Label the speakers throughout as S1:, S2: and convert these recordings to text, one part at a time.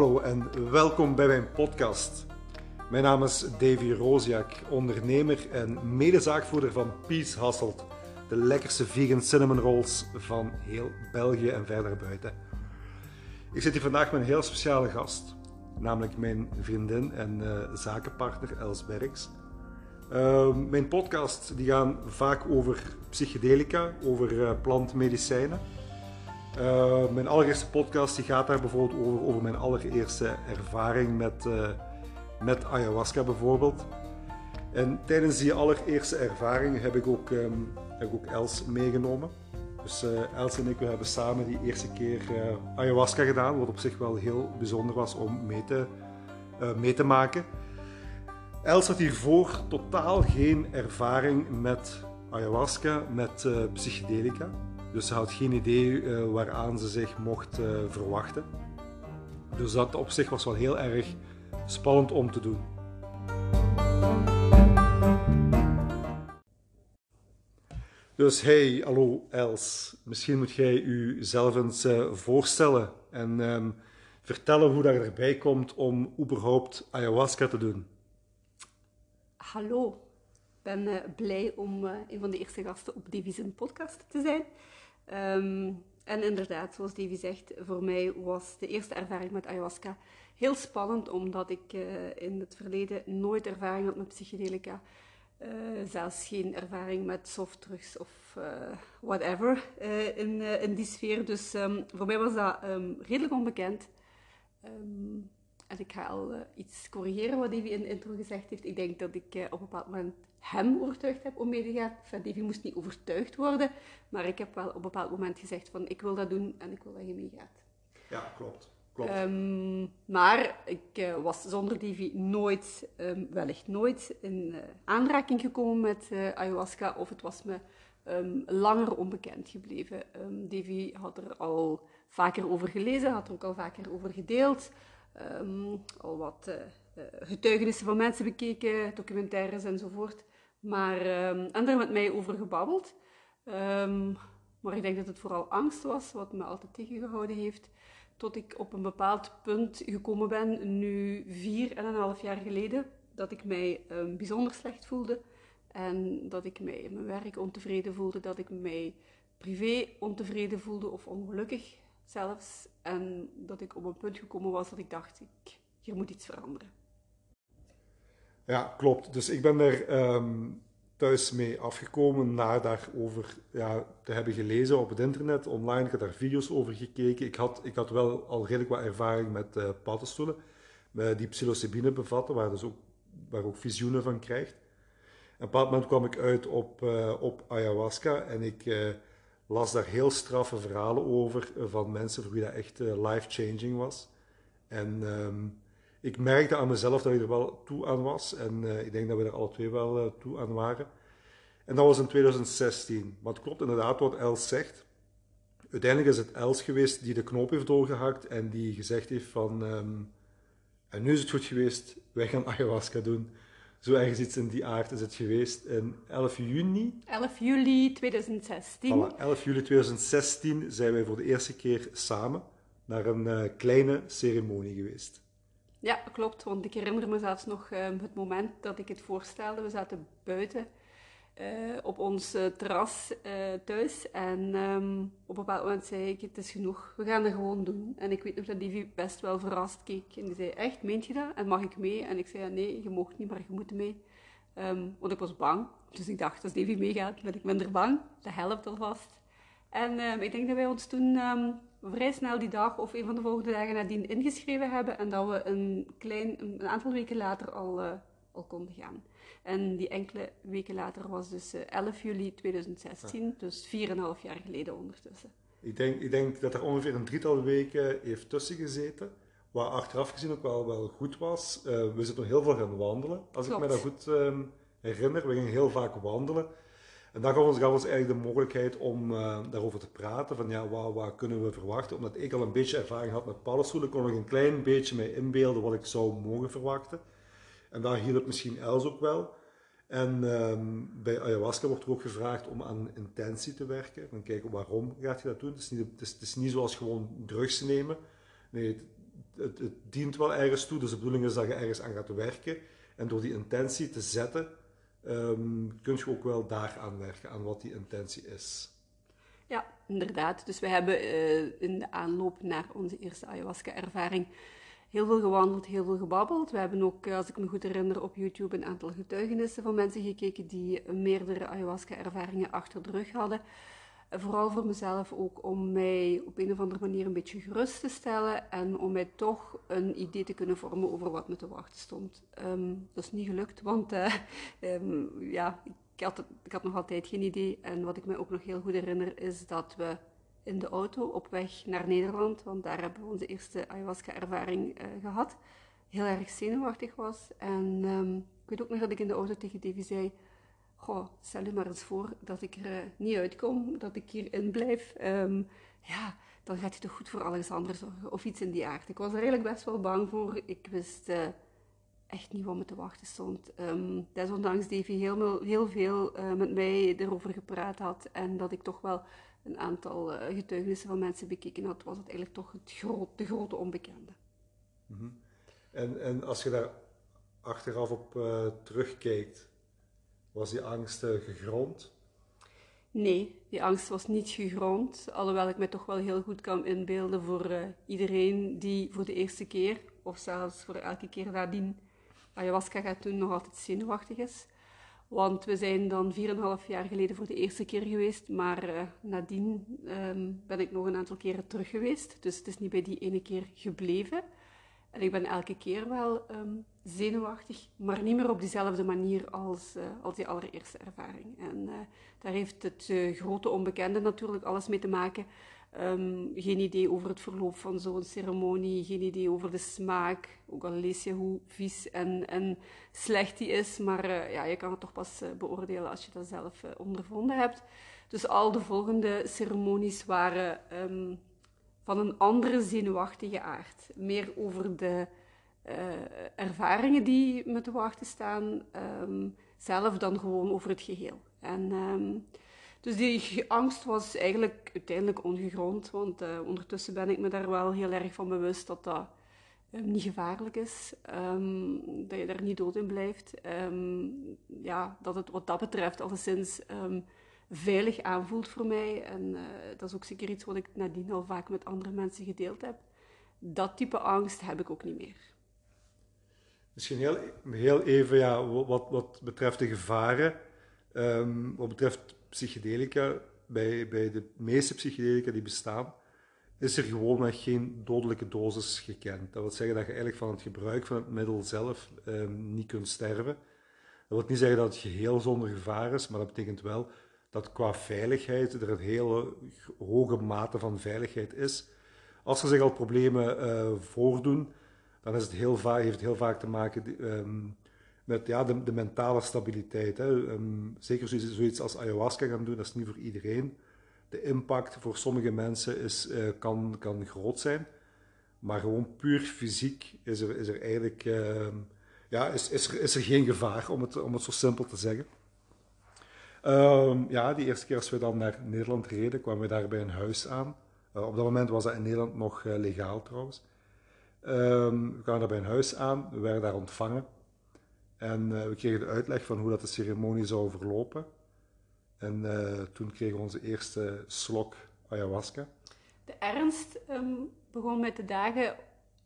S1: Hallo en welkom bij mijn podcast. Mijn naam is Davy Roziak, ondernemer en medezaakvoerder van Peace Hasselt, de lekkerste vegan cinnamon rolls van heel België en verder buiten. Ik zit hier vandaag met een heel speciale gast, namelijk mijn vriendin en uh, zakenpartner Els Berks. Uh, mijn podcasts die gaan vaak over psychedelica, over uh, plantmedicijnen. Uh, mijn allereerste podcast die gaat daar bijvoorbeeld over, over mijn allereerste ervaring met, uh, met ayahuasca bijvoorbeeld. En tijdens die allereerste ervaring heb ik ook, ik ook Els meegenomen. Dus uh, Els en ik we hebben samen die eerste keer ayahuasca gedaan, wat op zich wel heel bijzonder was om mee te, mee te maken. Els had hiervoor totaal geen ervaring met ayahuasca, met psychedelica. Dus ze had geen idee uh, waaraan ze zich mocht uh, verwachten. Dus dat op zich was wel heel erg spannend om te doen. Dus hey, hallo Els. Misschien moet jij jezelf eens uh, voorstellen en um, vertellen hoe dat erbij komt om überhaupt ayahuasca te doen.
S2: Hallo, ik ben blij om een van de eerste gasten op Division Podcast te zijn. Um, en inderdaad, zoals Davy zegt, voor mij was de eerste ervaring met ayahuasca heel spannend, omdat ik uh, in het verleden nooit ervaring had met psychedelica. Uh, zelfs geen ervaring met softdrugs of uh, whatever in, in die sfeer. Dus um, voor mij was dat um, redelijk onbekend. En ik ga al iets corrigeren wat Davy in de intro gezegd heeft. Ik denk dat ik op een bepaald moment hem overtuigd heb om mee te gaan. Enfin, Davy moest niet overtuigd worden, maar ik heb wel op een bepaald moment gezegd van ik wil dat doen en ik wil dat je meegaat.
S1: Ja, klopt. klopt.
S2: Um, maar ik uh, was zonder Davy nooit, um, wellicht nooit, in aanraking gekomen met ayahuasca of het was me um, langer onbekend gebleven. Davy had er al vaker over gelezen, had er ook al vaker over gedeeld, al wat getuigenissen van mensen bekeken, documentaires enzovoort. Maar, um, en daar met mij over gebabbeld. Um, maar ik denk dat het vooral angst was, wat me altijd tegengehouden heeft. Tot ik op een bepaald punt gekomen ben, nu vier en een half jaar geleden, dat ik mij um, bijzonder slecht voelde. En dat ik mij in mijn werk ontevreden voelde, dat ik mij privé ontevreden voelde of ongelukkig zelfs. En dat ik op een punt gekomen was dat ik dacht, ik, hier moet iets veranderen.
S1: Ja, klopt. Dus ik ben er um, thuis mee afgekomen na daarover ja, te hebben gelezen op het internet, online. Ik had daar video's over gekeken. Ik had, ik had wel al redelijk wat ervaring met uh, paddenstoelen, uh, die psilocybine bevatten, waar, dus ook, waar ook visioenen van krijgt. En op een bepaald moment kwam ik uit op, uh, op ayahuasca en ik las daar heel straffe verhalen over van mensen voor wie dat echt life-changing was. En... Um, ik merkte aan mezelf dat ik er wel toe aan was. En uh, ik denk dat we er alle twee wel toe aan waren. En dat was in 2016. Maar het klopt inderdaad wat Els zegt. Uiteindelijk is het Els geweest die de knoop heeft doorgehakt en die gezegd heeft van... Um, en nu is het goed geweest, wij gaan ayahuasca doen. Zo ergens iets in die aard is het geweest. In 11 juni...
S2: 11 juli 2016.
S1: Voilà, 11 juli 2016 zijn wij voor de eerste keer samen naar een uh, kleine ceremonie geweest.
S2: Ja, klopt. Want ik herinner me zelfs nog um, het moment dat ik het voorstelde. We zaten buiten uh, op ons uh, terras uh, thuis. En um, op een bepaald moment zei ik, het is genoeg. We gaan het gewoon doen. En ik weet nog dat Davy best wel verrast keek. En die zei, echt, meent je dat? En mag ik mee? En ik zei, nee, je mag niet, maar je moet mee. Um, want ik was bang. Dus ik dacht, als Davy meegaat, ben ik minder bang. Dat helpt alvast. En ik denk dat wij ons toen vrij snel die dag of een van de volgende dagen nadien ingeschreven hebben en dat we een, klein, een aantal weken later al, al konden gaan. En die enkele weken later was dus uh, 11 juli 2016, ja. dus 4,5 jaar geleden ondertussen.
S1: Ik denk, ik denk dat er ongeveer een drietal weken heeft tussen gezeten, wat achteraf gezien ook wel, wel goed was. Uh, we zijn nog heel veel gaan wandelen, als Klopt. ik me dat goed uh, herinner. We gingen heel vaak wandelen. En dat gaf ons, gaf ons eigenlijk de mogelijkheid om uh, daarover te praten. Van ja, wat, wat, kunnen we verwachten? Omdat ik al een beetje ervaring had met paddenstoelen, kon ik een klein beetje mij inbeelden wat ik zou mogen verwachten. En daar hielp misschien Els ook wel. En um, bij ayahuasca wordt er ook gevraagd om aan intentie te werken. Dan kijken waarom gaat je dat doen. Het is niet, het is, niet zoals gewoon drugs nemen. Nee, het, het, dient wel ergens toe. Dus de bedoeling is dat je ergens aan gaat werken. En door die intentie te zetten, um, kun je ook wel daaraan werken, aan wat die intentie is.
S2: Ja, inderdaad. Dus we hebben uh, in de aanloop naar onze eerste ayahuasca-ervaring heel veel gewandeld, heel veel gebabbeld. We hebben ook, als ik me goed herinner, op YouTube een aantal getuigenissen van mensen gekeken die meerdere ayahuasca-ervaringen achter de rug hadden. Vooral voor mezelf ook om mij op een of andere manier een beetje gerust te stellen en om mij toch een idee te kunnen vormen over wat me te wachten stond. Um, dat is niet gelukt, want uh, um, ja, ik had, ik had nog altijd geen idee. En wat ik me ook nog heel goed herinner is dat we in de auto op weg naar Nederland, want daar hebben we onze eerste ayahuasca-ervaring uh, gehad, heel erg zenuwachtig was. En um, ik weet ook nog dat ik in de auto tegen Davy zei goh, stel je maar eens voor dat ik er uh, niet uitkom, dat ik hierin blijf. Um, ja, dan gaat je toch goed voor Alexander zorgen, of iets in die aard. Ik was er eigenlijk best wel bang voor. Ik wist uh, echt niet wat me te wachten stond. Um, desondanks Davy heel, heel veel met mij erover gepraat had en dat ik toch wel een aantal getuigenissen van mensen bekeken had, was het eigenlijk toch het groot, de grote onbekende.
S1: Mm -hmm. en, en als je daar achteraf op terugkijkt, was die angst uh, gegrond?
S2: Nee, die angst was niet gegrond. Alhoewel ik me toch wel heel goed kan inbeelden voor uh, iedereen die voor de eerste keer, of zelfs voor elke keer nadien, ayahuasca gaat doen, nog altijd zenuwachtig is. Want we zijn dan 4,5 jaar geleden voor de eerste keer geweest, maar uh, nadien um, ben ik nog een aantal keren terug geweest. Dus het is niet bij die ene keer gebleven. En ik ben elke keer wel um, zenuwachtig, maar niet meer op dezelfde manier als, uh, als die allereerste ervaring. En uh, daar heeft het grote onbekende natuurlijk alles mee te maken. Um, geen idee over het verloop van zo'n ceremonie, geen idee over de smaak. Ook al lees je hoe vies en, en slecht die is, maar ja, je kan het toch pas beoordelen als je dat zelf ondervonden hebt. Dus al de volgende ceremonies waren um, van een andere zenuwachtige aard. Meer over de uh, ervaringen die me te wachten staan, um, zelf dan gewoon over het geheel. En, dus die angst was eigenlijk uiteindelijk ongegrond, want uh, ondertussen ben ik me daar wel heel erg van bewust dat dat um, niet gevaarlijk is, dat je daar niet dood in blijft. ja, dat het wat dat betreft alleszins veilig aanvoelt voor mij. En uh, dat is ook zeker iets wat ik nadien al vaak met andere mensen gedeeld heb. Dat type angst heb ik ook niet meer.
S1: Misschien heel, heel even, ja, wat, wat betreft de gevaren, wat betreft psychedelica, bij, bij de meeste psychedelica die bestaan, is er gewoonweg geen dodelijke dosis gekend. Dat wil zeggen dat je eigenlijk van het gebruik van het middel zelf um, niet kunt sterven. Dat wil niet zeggen dat het geheel zonder gevaar is, maar dat betekent wel dat qua veiligheid er een hele hoge mate van veiligheid is. Als er zich al problemen uh, voordoen, dan is het heel vaak, heeft het heel vaak te maken um, met ja, de, mentale stabiliteit. Hè. Um, zeker zoiets als ayahuasca gaan doen, dat is niet voor iedereen. De impact voor sommige mensen is, uh, kan, kan groot zijn. Maar gewoon puur fysiek is er, is er eigenlijk uh, ja, is, is, er, is er geen gevaar, om het, om het zo simpel te zeggen. Um, ja, die eerste keer als we dan naar Nederland reden, kwamen we daar bij een huis aan. Uh, op dat moment was dat in Nederland nog uh, legaal trouwens. We kwamen daar bij een huis aan, we werden daar ontvangen. En uh, we kregen de uitleg van hoe dat de ceremonie zou verlopen. En toen kregen we onze eerste slok ayahuasca.
S2: De ernst um, begon met de dagen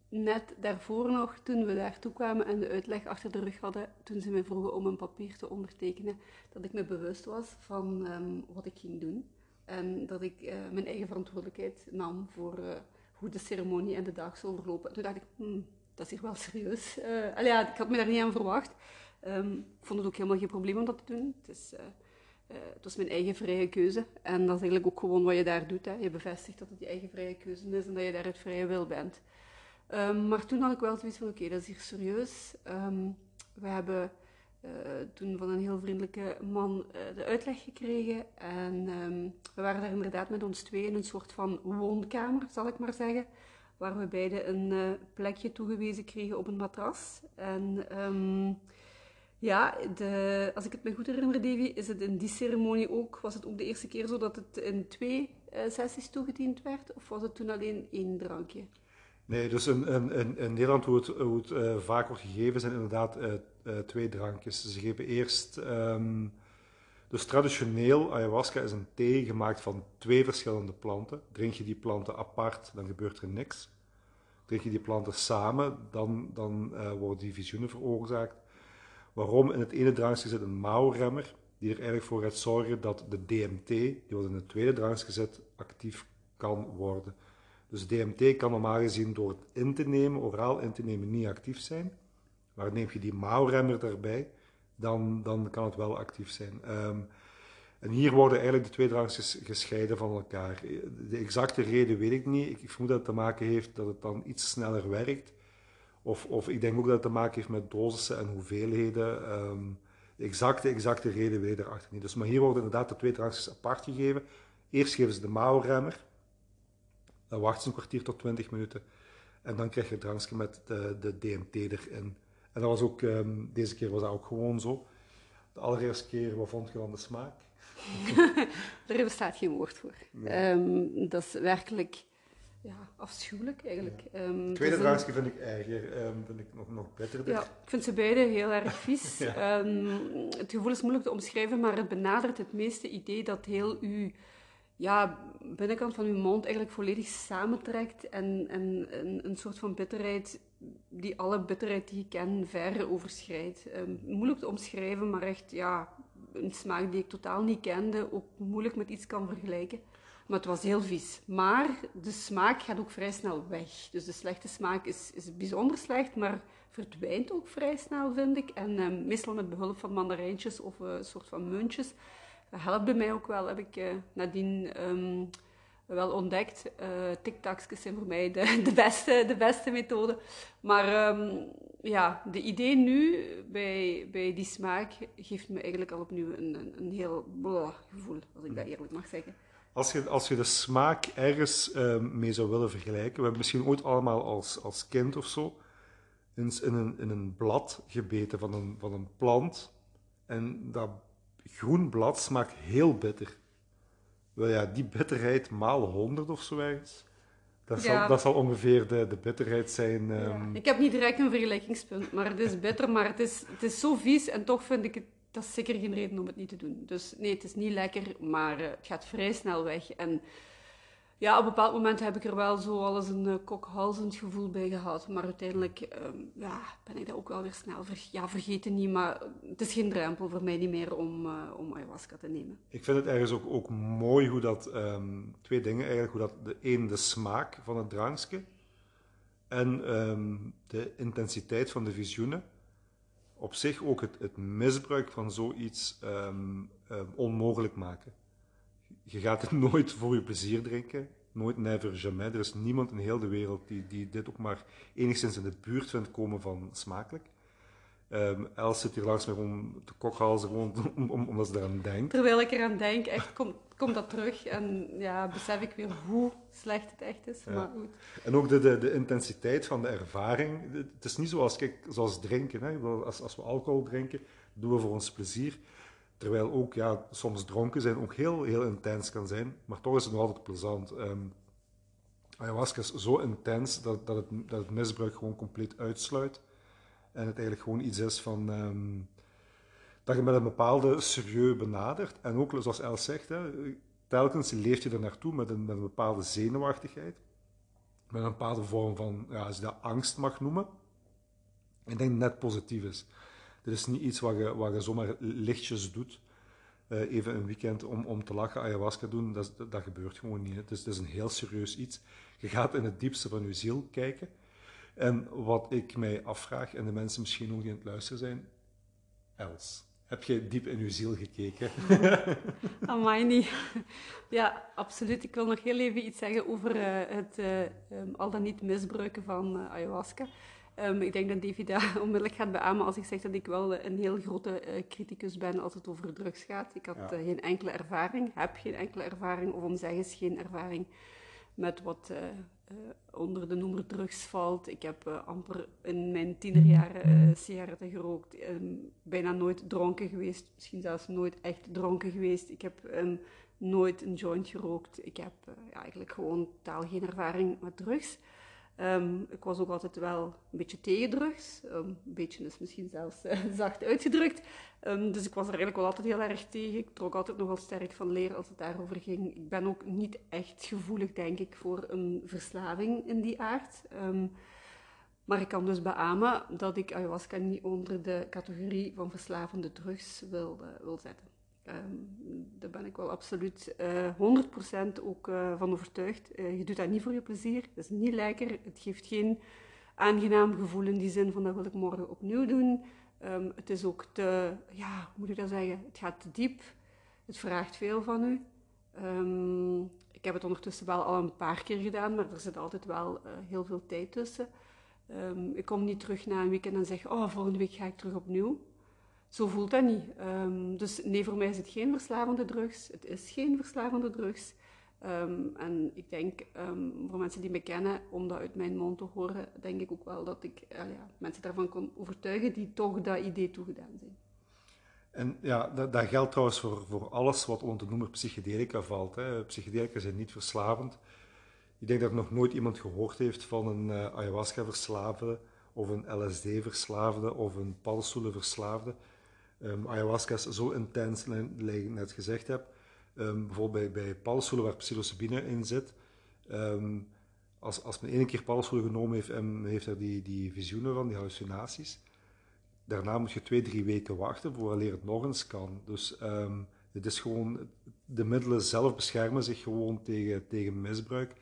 S2: net daarvoor nog, toen we daartoe kwamen en de uitleg achter de rug hadden, toen ze mij vroegen om een papier te ondertekenen, dat ik me bewust was van um, wat ik ging doen. En dat ik uh, mijn eigen verantwoordelijkheid nam voor hoe de ceremonie en de dag zou verlopen. Toen dacht ik, hmm, dat is hier wel serieus. Uh, ik had me daar niet aan verwacht. Um, ik vond het ook helemaal geen probleem om dat te doen. Het, is, het was mijn eigen vrije keuze. En dat is eigenlijk ook gewoon wat je daar doet. Hè. Je bevestigt dat het je eigen vrije keuze is en dat je daar uit vrije wil bent. Um, maar toen had ik wel zoiets van, oké, dat is hier serieus. Um, we hebben toen van een heel vriendelijke man de uitleg gekregen. En we waren daar inderdaad met ons twee in een soort van woonkamer, zal ik maar zeggen. Waar we beide een uh, plekje toegewezen kregen op een matras. En ja, de, als ik het me goed herinner, Davy, is het in die ceremonie ook, was het ook de eerste keer zo dat het in twee sessies toegediend werd? Of was het toen alleen één drankje?
S1: Nee, dus in, Nederland hoe het, uh, vaak wordt gegeven zijn inderdaad twee drankjes. Ze geven eerst, um, dus traditioneel, ayahuasca is een thee gemaakt van twee verschillende planten. Drink je die planten apart, dan gebeurt er niks. Drink je die planten samen, dan, dan worden die visioenen veroorzaakt. Waarom? In het ene drankje zit een mouwremmer, die er eigenlijk voor gaat zorgen dat de DMT, die wordt in het tweede drankje gezet, actief kan worden. Dus DMT kan normaal gezien door het in te nemen, oraal in te nemen, niet actief zijn. Maar neem je die mouwremmer erbij, dan, dan kan het wel actief zijn. Um, en hier worden eigenlijk de twee drankjes gescheiden van elkaar. De exacte reden weet ik niet. Ik, ik vermoed dat het te maken heeft dat het dan iets sneller werkt. Of, of ik denk ook dat het te maken heeft met dosissen en hoeveelheden. Um, de exacte, exacte reden weet ik erachter niet. Dus, maar hier worden inderdaad de twee drankjes apart gegeven. Eerst geven ze de mouwremmer. Dan wachten ze een kwartier tot 20 minuten. En dan krijg je het drankje met de, de DMT erin. En dat was ook, um, deze keer was dat ook gewoon zo. De allereerste keer, wat vond je van de smaak?
S2: er bestaat geen woord voor. Nee. Um, dat is werkelijk ja, afschuwelijk eigenlijk.
S1: Ja. Um, het tweede drankje vind ik erger, um, vind ik nog, nog beter.
S2: Ja, ik vind ze beide heel erg vies. ja. het gevoel is moeilijk te omschrijven, maar het benadert het meeste idee dat heel uw ja, binnenkant van uw mond eigenlijk volledig samentrekt en, en, en een soort van bitterheid die alle bitterheid die ik ken ver overschrijdt. Um, moeilijk te omschrijven, maar echt ja, een smaak die ik totaal niet kende, ook moeilijk met iets kan vergelijken. Maar het was heel vies. Maar de smaak gaat ook vrij snel weg. Dus de slechte smaak is, is bijzonder slecht, maar verdwijnt ook vrij snel, vind ik. En um, meestal met behulp van mandarijntjes of uh, een soort van muntjes dat helpt mij ook wel, heb ik uh, nadien um, wel ontdekt. Uh, TikToks zijn voor mij de, de, beste, de beste methode. Maar um, ja, de idee nu bij, bij die smaak geeft me eigenlijk al opnieuw een, een, heel blah, gevoel, als ik dat eerlijk mag zeggen.
S1: Als je, als je de smaak ergens um, mee zou willen vergelijken, we hebben misschien ooit allemaal als, als kind of zo eens in een, in een blad gebeten van een, van een plant. En dat groen blad smaakt heel bitter. Wel ja, die bitterheid maal 100 of zo ergens. Dat, zal, dat zal ongeveer de, de bitterheid zijn. Ja.
S2: Um... Ik heb niet direct een vergelijkingspunt, maar het is bitter, maar het is, het is zo vies en toch vind ik het dat is zeker geen reden om het niet te doen. Dus nee, het is niet lekker, maar uh, het gaat vrij snel weg. En ja, op een bepaald moment heb ik er wel zo alles een uh, kokhalzend gevoel bij gehad. Maar uiteindelijk um, ja, ben ik dat ook wel weer snel ver ja, vergeten niet. Maar het is geen drempel voor mij niet meer om, uh, om ayahuasca te nemen.
S1: Ik vind het ergens ook, ook mooi hoe dat... Um, twee dingen eigenlijk. Hoe dat de een de smaak van het drankje en um, de intensiteit van de visioenen op zich ook het, het misbruik van zoiets onmogelijk maken je gaat het nooit voor je plezier drinken. Nooit, never, jamais. Er is niemand in heel de wereld die, die dit ook maar enigszins in de buurt vindt komen van smakelijk. Um, Els zit hier langs me om te kokhalzen, gewoon om, om, omdat ze eraan denkt.
S2: Terwijl ik eraan denk, echt komt komt dat terug en ja, besef ik weer hoe slecht het echt is. Ja. Maar goed.
S1: En ook de, de, de, intensiteit van de ervaring. Het is niet zoals, kijk, zoals drinken. Hè. Als, als we alcohol drinken, doen we voor ons plezier. Terwijl ook ja, soms dronken zijn ook heel, heel intens kan zijn, maar toch is het nog altijd plezant. Um, ayahuasca is zo intens dat, dat, het, dat het misbruik gewoon compleet uitsluit. En het eigenlijk gewoon iets is van um, dat je met een bepaalde serieus benadert. En ook, zoals Els zegt, hè, telkens leef je er naartoe met een, met een bepaalde zenuwachtigheid. Met een bepaalde vorm van, ja, als je dat angst mag noemen. Ik denk net positief is. Dit is niet iets wat je, wat je zomaar lichtjes doet. Uh, even een weekend om, om te lachen, ayahuasca doen, dat, dat gebeurt gewoon niet. Het is, het is een heel serieus iets. Je gaat in het diepste van je ziel kijken. En wat ik mij afvraag, en de mensen misschien ook die aan het luisteren zijn, Els, heb je diep in je ziel gekeken?
S2: Amai, niet. Ja, absoluut. Ik wil nog heel even iets zeggen over uh, het uh, al dan niet misbruiken van ayahuasca. Um, ik denk dat David dat onmiddellijk gaat beamen als ik zeg dat ik wel een heel grote uh, criticus ben als het over drugs gaat. Ik had ja. uh, geen enkele ervaring, heb geen enkele ervaring, of om zeggen geen ervaring met wat uh, onder de noemer drugs valt. Ik heb amper in mijn tienerjaren sigaretten gerookt, um, bijna nooit dronken geweest, misschien zelfs nooit echt dronken geweest. Ik heb um, nooit een joint gerookt. Ik heb ja, eigenlijk gewoon totaal geen ervaring met drugs. Ehm, ik was ook altijd wel een beetje tegen drugs. Um, een beetje is misschien zelfs uh, zacht uitgedrukt. Um, dus ik was er eigenlijk wel altijd heel erg tegen. Ik trok altijd nogal sterk van leer als het daarover ging. Ik ben ook niet echt gevoelig, denk ik, voor een verslaving in die aard. maar ik kan dus beamen dat ik ayahuasca niet onder de categorie van verslavende drugs wil zetten. Um, daar ben ik wel absoluut uh, eh, 100% ook uh, van overtuigd. Uh, je doet dat niet voor je plezier. Het is niet lekker. Het geeft geen aangenaam gevoel in die zin van dat wil ik morgen opnieuw doen. Um, het is ook te, ja, hoe moet ik dat zeggen? Het gaat te diep. Het vraagt veel van u. Um, ik heb het ondertussen wel al een paar keer gedaan, maar er zit altijd wel heel veel tijd tussen. ik kom niet terug na een weekend en zeg, oh, volgende week ga ik terug opnieuw zo voelt dat niet. Um, dus nee, voor mij is het geen verslavende drugs. Het is geen verslavende drugs. Um, en ik denk, um, voor mensen die me kennen, om dat uit mijn mond te horen, denk ik ook wel dat ik uh, ja, mensen daarvan kon overtuigen die toch dat idee toegedaan zijn.
S1: En ja, dat, dat geldt trouwens voor, voor alles wat onder de noemer psychedelica valt. Hè. Psychedelica zijn niet verslavend. Ik denk dat nog nooit iemand gehoord heeft van een uh, ayahuasca-verslaafde, of een LSD-verslaafde, of een paddenstoelen-verslaafde. Um, ayahuasca is zo intens, ik net gezegd heb. Um, bijvoorbeeld bij, bij paddenstoelen waar psilocybine in zit. Um, als, als men één keer paddenstoelen genomen heeft en men heeft er die, die visioenen van, die hallucinaties, daarna moet je twee, drie weken wachten vooraleer het nog eens kan. Dus het is gewoon, de middelen zelf beschermen zich gewoon tegen, tegen misbruik.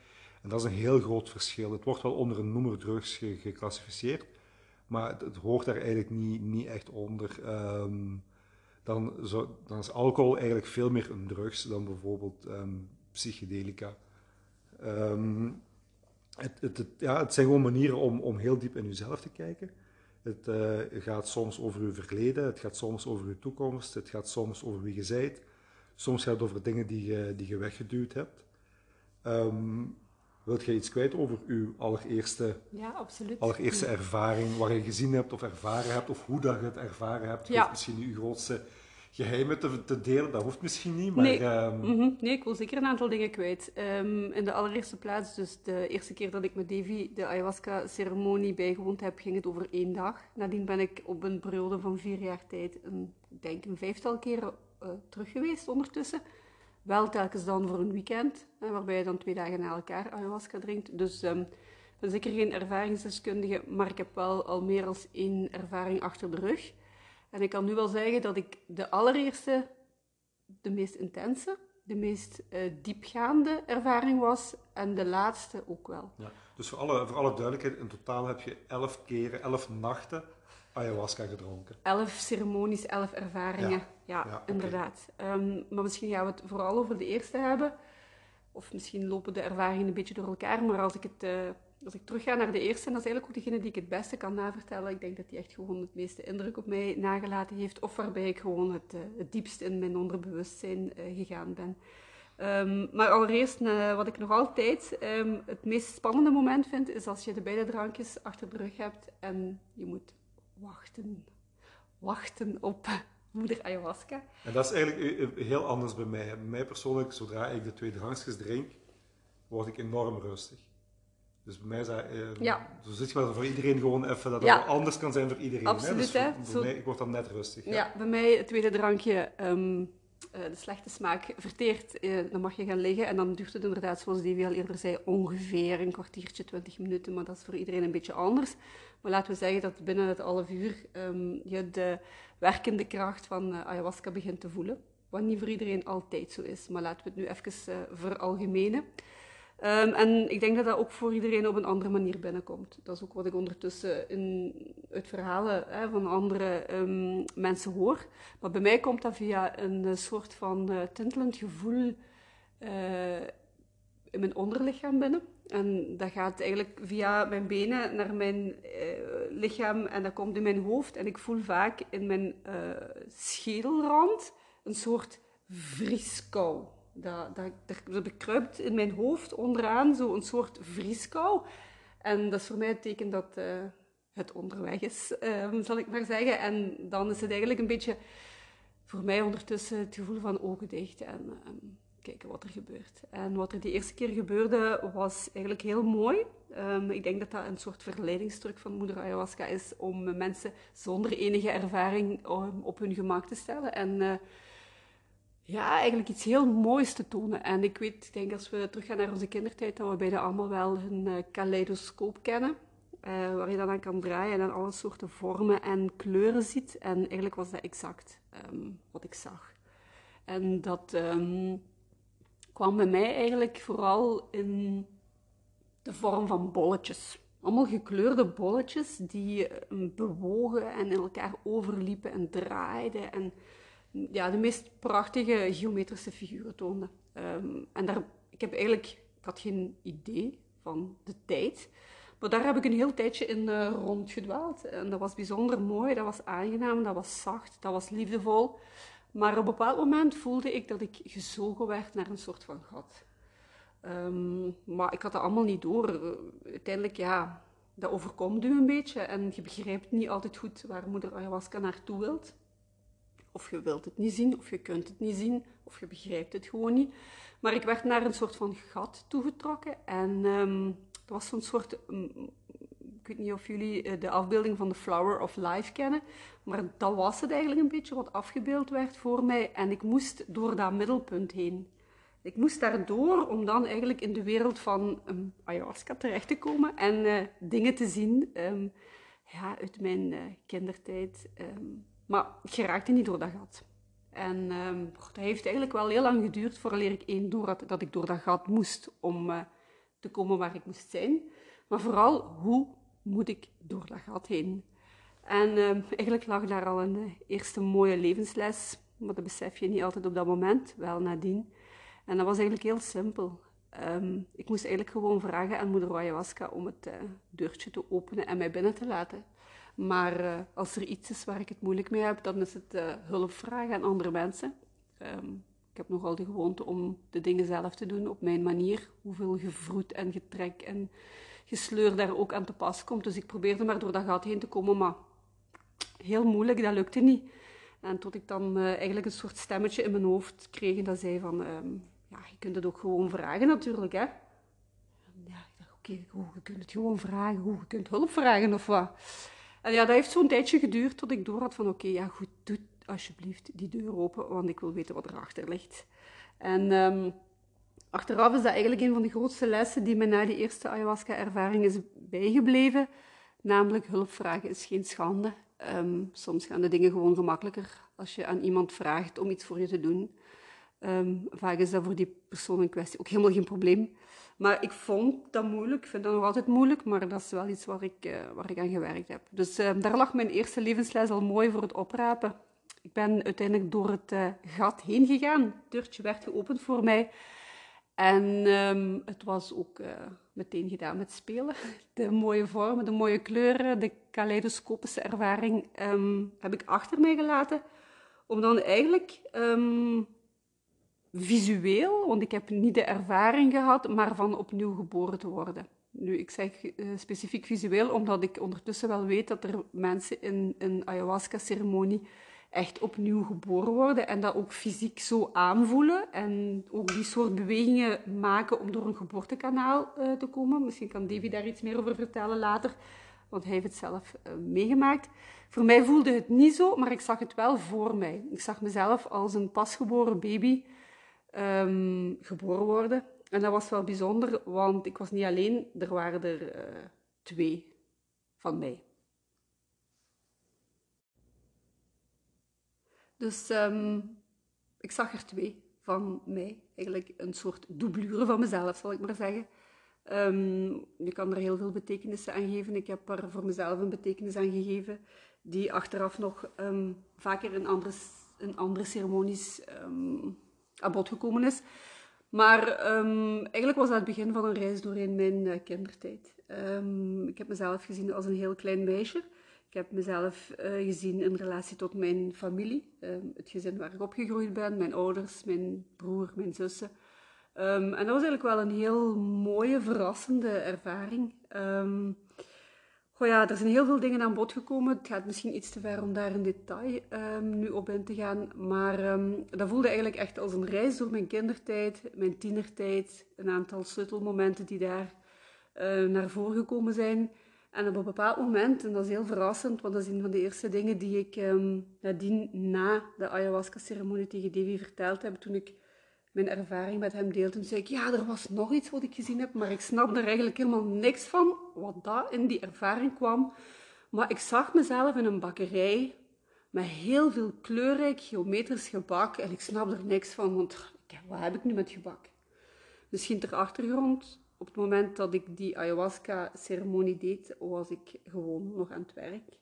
S1: En dat is een heel groot verschil. Het wordt wel onder een noemer drugs geclassificeerd, maar het, hoort daar eigenlijk niet, niet echt onder. Ehm, dan, zo, dan is alcohol eigenlijk veel meer een drugs dan bijvoorbeeld um, psychedelica. Ehm, het, het, ja, het zijn gewoon manieren om, om heel diep in jezelf te kijken. Het uh, gaat soms over je verleden, het gaat soms over je toekomst, het gaat soms over wie je bent. Soms gaat het over dingen die je, die je weggeduwd hebt. Um, Wilt je iets kwijt over uw allereerste,
S2: ja, absoluut.
S1: allereerste ervaring, wat je gezien hebt of ervaren hebt, of hoe dat je het ervaren hebt? Ja. Misschien uw grootste geheimen te, te, delen, dat hoeft misschien niet, maar...
S2: Nee. Um... nee, ik wil zeker een aantal dingen kwijt. Um, in de allereerste plaats, dus de eerste keer dat ik met Davy de ayahuasca-ceremonie bijgewoond heb, ging het over één dag. Nadien ben ik op een periode van vier jaar tijd, een, ik denk een vijftal keren uh, terug geweest ondertussen. Wel telkens dan voor een weekend, waarbij je dan twee dagen na elkaar ayahuasca drinkt. Dus um, ik ben zeker geen ervaringsdeskundige, maar ik heb wel al meer dan één ervaring achter de rug. En ik kan nu wel zeggen dat ik de allereerste, de meest intense, de meest uh, diepgaande ervaring was en de laatste ook wel. Ja,
S1: dus voor alle, voor alle duidelijkheid, in totaal heb je elf keren, elf nachten ayahuasca gedronken.
S2: Elf ceremonies, elf ervaringen. Ja, inderdaad. Ehm, maar misschien gaan we het vooral over de eerste hebben. Of misschien lopen de ervaringen een beetje door elkaar. Maar als ik, het, uh, als ik terugga naar de eerste, en dat is eigenlijk ook degene die ik het beste kan navertellen. Ik denk dat die echt gewoon het meeste indruk op mij nagelaten heeft. Of waarbij ik gewoon het, uh, het diepst in mijn onderbewustzijn uh, gegaan ben. Um, maar allereerst, wat ik nog altijd um, het meest spannende moment vind, is als je de beide drankjes achter de rug hebt en je moet wachten. Wachten op moeder ayahuasca.
S1: En dat is eigenlijk eh, eh, heel anders bij mij. Bij mij persoonlijk, zodra ik de twee drankjes drink, word ik enorm rustig. Dus bij mij is dat, eh, ja. zo zit je wel voor iedereen gewoon even, dat het anders kan zijn voor iedereen.
S2: Absoluut,
S1: hè? Dus mij, ik word dan net rustig.
S2: Ja, ja bij mij het tweede drankje, um, uh, de slechte smaak verteert, uh, dan mag je gaan liggen. En dan duurt het inderdaad, zoals Davy al eerder zei, ongeveer een kwartiertje, twintig minuten. Maar dat is voor iedereen een beetje anders. Maar laten we zeggen dat binnen het half uur um, je de werkende kracht van uh, ayahuasca begint te voelen. Wat niet voor iedereen altijd zo is, maar laten we het nu even uh, veralgemenen. Um, en ik denk dat dat ook voor iedereen op een andere manier binnenkomt. Dat is ook wat ik ondertussen in, uit verhalen hè, van andere um, mensen hoor. Maar bij mij komt dat via een soort van tintelend gevoel in mijn onderlichaam binnen. En dat gaat eigenlijk via mijn benen naar mijn eh, lichaam en dat komt in mijn hoofd. En ik voel vaak in mijn uh, schedelrand een soort vrieskou. Dat, dat, dat, bekruipt in mijn hoofd onderaan zo een soort vrieskou. En dat is voor mij het teken dat uh, het onderweg is, um, zal ik maar zeggen. En dan is het eigenlijk een beetje voor mij ondertussen het gevoel van ogen dicht. En um, kijken wat er gebeurt. En wat er die eerste keer gebeurde, was eigenlijk heel mooi. Ehm, ik denk dat dat een soort verleidingstruk van moeder ayahuasca is om mensen zonder enige ervaring op hun gemak te stellen. En uh, ja, eigenlijk iets heel moois te tonen. En ik weet, ik denk als we teruggaan naar onze kindertijd, dat we bijna allemaal wel een uh, kaleidoscoop kennen. Uh, waar je dan aan kan draaien en dan alle soorten vormen en kleuren ziet. En eigenlijk was dat exact um, wat ik zag. En dat kwam bij mij eigenlijk vooral in de vorm van bolletjes. Allemaal gekleurde bolletjes die um, bewogen en in elkaar overliepen en draaiden. En ja, de meest prachtige geometrische figuren toonden. Um, en daar, ik heb eigenlijk, ik had geen idee van de tijd. Maar daar heb ik een heel tijdje in uh, rondgedwaald. En dat was bijzonder mooi, dat was aangenaam, dat was zacht, dat was liefdevol. Maar op een bepaald moment voelde ik dat ik gezogen werd naar een soort van gat. Um, maar ik had dat allemaal niet door. Uiteindelijk, ja, dat overkomt u een beetje. En je begrijpt niet altijd goed waar moeder ayahuasca naartoe wilt. Of je wilt het niet zien, of je kunt het niet zien, of je begrijpt het gewoon niet. Maar ik werd naar een soort van gat toegetrokken. En um, het was zo'n soort ik weet niet of jullie eh, de afbeelding van de Flower of Life kennen, maar dat was het eigenlijk een beetje wat afgebeeld werd voor mij. En ik moest door dat middelpunt heen. Ik moest daardoor om dan eigenlijk in de wereld van um, ayahuasca terecht te komen en uh, dingen te zien um, ja, uit mijn uh, kindertijd. Um, maar ik geraakte niet door dat gat. En dat heeft eigenlijk wel heel lang geduurd voordat ik één door had dat ik door dat gat moest om te komen waar ik moest zijn. Maar vooral, hoe moet ik door dat gat heen? En uh, eigenlijk lag daar al een uh, eerste mooie levensles, maar dat besef je niet altijd op dat moment, wel nadien. En dat was eigenlijk heel simpel. Um, ik moest eigenlijk gewoon vragen aan moeder Ayahuasca om het uh, deurtje te openen en mij binnen te laten. Maar uh, als er iets is waar ik het moeilijk mee heb, dan is het uh, hulp vragen aan andere mensen. Um, ik heb nogal de gewoonte om de dingen zelf te doen op mijn manier. Hoeveel gevroed en getrek en gesleur daar ook aan te pas komt. Dus ik probeerde maar door dat gat heen te komen, maar heel moeilijk, dat lukte niet. En tot ik dan uh, eigenlijk een soort stemmetje in mijn hoofd kreeg dat zei van, um, ja, je kunt het ook gewoon vragen natuurlijk, hè. Ja, ik dacht, oké, okay, je kunt het gewoon vragen, hoe, je kunt hulp vragen of wat. En ja, dat heeft zo'n tijdje geduurd tot ik door had van, oké, ja goed, doe alsjeblieft die deur open, want ik wil weten wat erachter ligt. En um, achteraf is dat eigenlijk een van de grootste lessen die me na die eerste ayahuasca-ervaring is bijgebleven. Namelijk, hulp vragen is geen schande. Um, soms gaan de dingen gewoon gemakkelijker als je aan iemand vraagt om iets voor je te doen. Um, vaak is dat voor die persoon in kwestie ook helemaal geen probleem. Maar ik vond dat moeilijk, ik vind dat nog altijd moeilijk, maar dat is wel iets waar ik, uh, waar ik aan gewerkt heb. Dus uh, daar lag mijn eerste levensles al mooi voor het oprapen. Ik ben uiteindelijk door het uh, gat heen gegaan. Het deurtje werd geopend voor mij. En um, het was ook uh, meteen gedaan met spelen. De mooie vormen, de mooie kleuren, de kaleidoscopische ervaring um, heb ik achter mij gelaten. Om dan eigenlijk um, visueel, want ik heb niet de ervaring gehad, maar van opnieuw geboren te worden. Nu, ik zeg uh, specifiek visueel, omdat ik ondertussen wel weet dat er mensen in een ayahuasca-ceremonie echt opnieuw geboren worden en dat ook fysiek zo aanvoelen en ook die soort bewegingen maken om door een geboortekanaal uh, te komen. Misschien kan Davy daar iets meer over vertellen later, want hij heeft het zelf uh, meegemaakt. Voor mij voelde het niet zo, maar ik zag het wel voor mij. Ik zag mezelf als een pasgeboren baby um, geboren worden. En dat was wel bijzonder, want ik was niet alleen, er waren er uh, twee van mij. Dus um, ik zag er twee van mij. Eigenlijk een soort doublure van mezelf, zal ik maar zeggen. Um, je kan er heel veel betekenissen aan geven. Ik heb er voor mezelf een betekenis aan gegeven, die achteraf nog um, vaker in andere, andere ceremonies aan bod gekomen is. Maar eigenlijk was dat het begin van een reis doorheen mijn uh, kindertijd. ik heb mezelf gezien als een heel klein meisje. Ik heb mezelf uh, gezien in relatie tot mijn familie, um, het gezin waar ik opgegroeid ben, mijn ouders, mijn broer, mijn zussen. Um, en dat was eigenlijk wel een heel mooie, verrassende ervaring. Um, ja, er zijn heel veel dingen aan bod gekomen. Het gaat misschien iets te ver om daar in detail ehm, nu op in te gaan. Maar ehm, dat voelde eigenlijk echt als een reis door mijn kindertijd, mijn tienertijd. Een aantal sleutelmomenten die daar uh, naar voren gekomen zijn. En op een bepaald moment, en dat is heel verrassend, want dat is een van de eerste dingen die ik um, nadien na de ayahuasca-ceremonie tegen Davy verteld heb, toen ik mijn ervaring met hem deelde. Toen zei ik, ja, er was nog iets wat ik gezien heb, maar ik snap er eigenlijk helemaal niks van, wat dat in die ervaring kwam. Maar ik zag mezelf in een bakkerij met heel veel kleurrijk geometrisch gebak en ik snap er niks van, want wat heb ik nu met gebak? Misschien ter achtergrond, op het moment dat ik die ayahuasca-ceremonie deed, was ik gewoon nog aan het werk.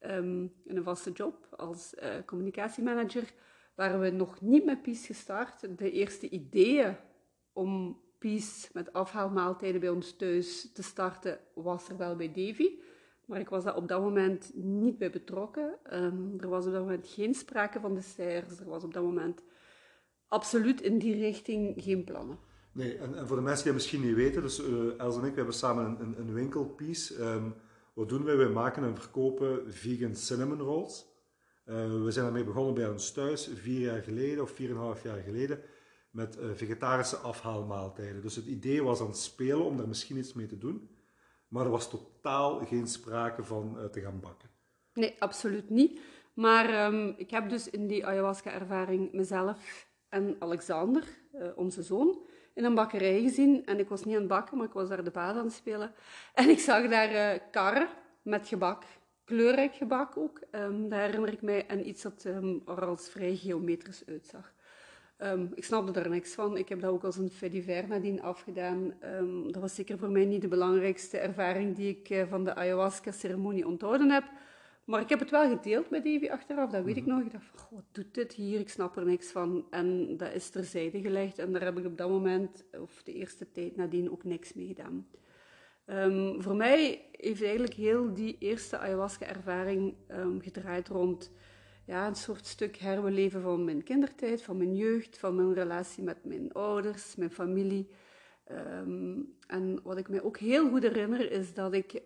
S2: Um, in een vaste job als uh, communicatiemanager waren we nog niet met PIS gestart. De eerste ideeën om PIS met afhaalmaaltijden bij ons thuis te starten, was er wel bij Davy. Maar ik was daar op dat moment niet bij betrokken. Um, er was op dat moment geen sprake van desserts. Er was op dat moment absoluut in die richting geen plannen.
S1: Nee, en, voor de mensen die het misschien niet weten, dus uh, Els en ik we hebben samen een, een, een winkelpiece. Um, wat doen wij? Wij maken en verkopen vegan cinnamon rolls. Uh, we zijn daarmee begonnen bij ons thuis, vier jaar geleden of vier en een half jaar geleden, met uh, vegetarische afhaalmaaltijden. Dus het idee was aan het spelen om daar misschien iets mee te doen, maar er was totaal geen sprake van te gaan bakken.
S2: Nee, absoluut niet. Maar um, ik heb dus in die ayahuasca-ervaring mezelf en Alexander, onze zoon, in een bakkerij gezien. En ik was niet aan het bakken, maar ik was daar de baas aan het spelen. En ik zag daar uh, karren met gebak. Kleurrijk gebak ook. Um, daar herinner ik mij. En iets dat um, er als vrij geometrisch uitzag. Um, ik snapte daar niks van. Ik heb dat ook als een fediver nadien afgedaan. dat was zeker voor mij niet de belangrijkste ervaring die ik uh, van de ayahuasca-ceremonie onthouden heb. Maar ik heb het wel gedeeld met Evie achteraf, dat weet ik mhm. nog. Ik dacht van, wat doet dit hier? Ik snap er niks van. En dat is terzijde gelegd. En daar heb ik op dat moment, of de eerste tijd nadien, ook niks mee gedaan. Um, voor mij heeft eigenlijk heel die eerste ayahuasca-ervaring um, gedraaid rond ja, een soort stuk herbeleven van mijn kindertijd, van mijn jeugd, van mijn relatie met mijn ouders, mijn familie. Um, en wat ik mij ook heel goed herinner, is dat ik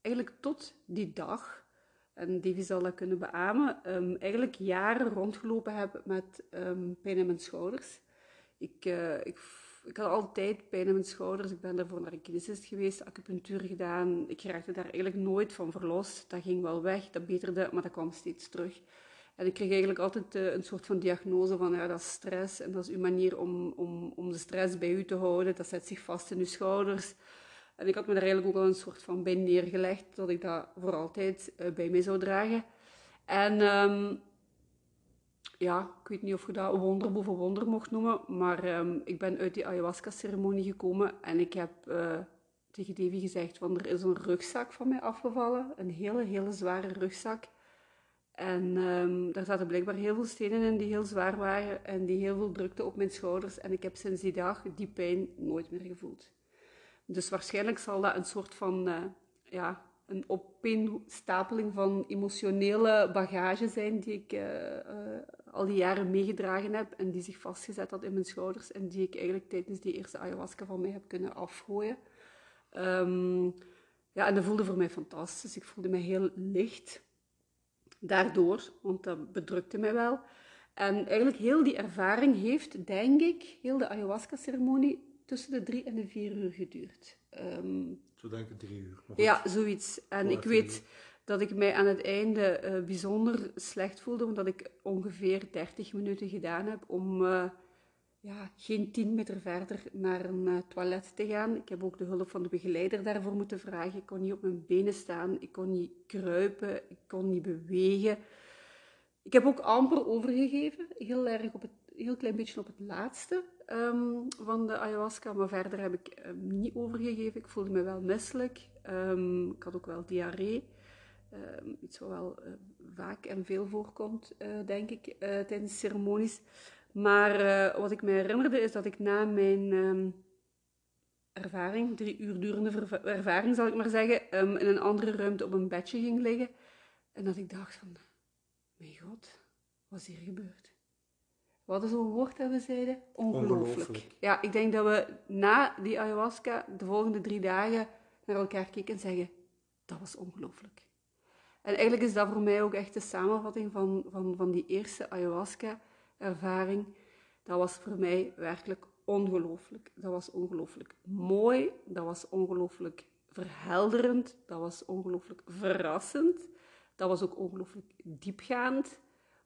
S2: eigenlijk tot die dag en Davy zal dat kunnen beamen, um, eigenlijk jaren rondgelopen heb met um, pijn in mijn schouders. Ik, uh, ik, ik, had altijd pijn in mijn schouders. Ik ben daarvoor naar een kinesist geweest, acupunctuur gedaan. Ik raakte daar eigenlijk nooit van verlost. Dat ging wel weg, dat beterde, maar dat kwam steeds terug. En ik kreeg eigenlijk altijd uh, een soort van diagnose van ja, dat is stress en dat is uw manier om, om, om de stress bij u te houden. Dat zet zich vast in uw schouders. En ik had me daar eigenlijk ook al een soort van bij neergelegd dat ik dat voor altijd uh, bij mij zou dragen. En um, ja, ik weet niet of je dat wonder boven wonder mocht noemen, maar um, ik ben uit die ayahuasca-ceremonie gekomen en ik heb uh, tegen Davy gezegd, van er is een rugzak van mij afgevallen, een hele, hele zware rugzak. En um, daar zaten blijkbaar heel veel stenen in die heel zwaar waren en die heel veel drukte op mijn schouders. En ik heb sinds die dag die pijn nooit meer gevoeld. Dus waarschijnlijk zal dat een soort van uh, ja, een opeenstapeling van emotionele bagage zijn die ik uh, uh, al die jaren meegedragen heb en die zich vastgezet had in mijn schouders en die ik eigenlijk tijdens die eerste ayahuasca van mij heb kunnen afgooien. Um, ja, en dat voelde voor mij fantastisch. Ik voelde me heel licht daardoor, want dat bedrukte mij wel. En eigenlijk heel die ervaring heeft, denk ik, heel de ayahuasca-ceremonie tussen de drie en de vier uur geduurd. Um,
S1: Zo denk ik drie uur.
S2: Ja, zoiets. En ik weet dat ik mij aan het einde uh, bijzonder slecht voelde, omdat ik ongeveer 30 minuten gedaan heb om uh, ja, geen 10 meter verder naar een uh, toilet te gaan. Ik heb ook de hulp van de begeleider daarvoor moeten vragen. Ik kon niet op mijn benen staan, ik kon niet kruipen, ik kon niet bewegen. Ik heb ook amper overgegeven, heel erg op het heel klein beetje op het laatste um, van de ayahuasca, maar verder heb ik um, niet overgegeven. Ik voelde me wel misselijk. Um, ik had ook wel diarree. iets wat wel uh, vaak en veel voorkomt, uh, denk ik, uh, tijdens ceremonies. Maar wat ik me herinnerde is dat ik na mijn ervaring, drie uur durende ervaring zal ik maar zeggen, in een andere ruimte op een bedje ging liggen. En dat ik dacht van, mijn god, wat is hier gebeurd? Wat is zo'n woord dat we zeiden? Ongelooflijk. Ja, ik denk dat we na die ayahuasca de volgende drie dagen naar elkaar kijken en zeggen: dat was ongelooflijk. En eigenlijk is dat voor mij ook echt de samenvatting van, van, van die eerste ayahuasca-ervaring. Dat was voor mij werkelijk ongelooflijk. Dat was ongelooflijk mooi. Dat was ongelooflijk verhelderend. Dat was ongelooflijk verrassend. Dat was ook ongelooflijk diepgaand.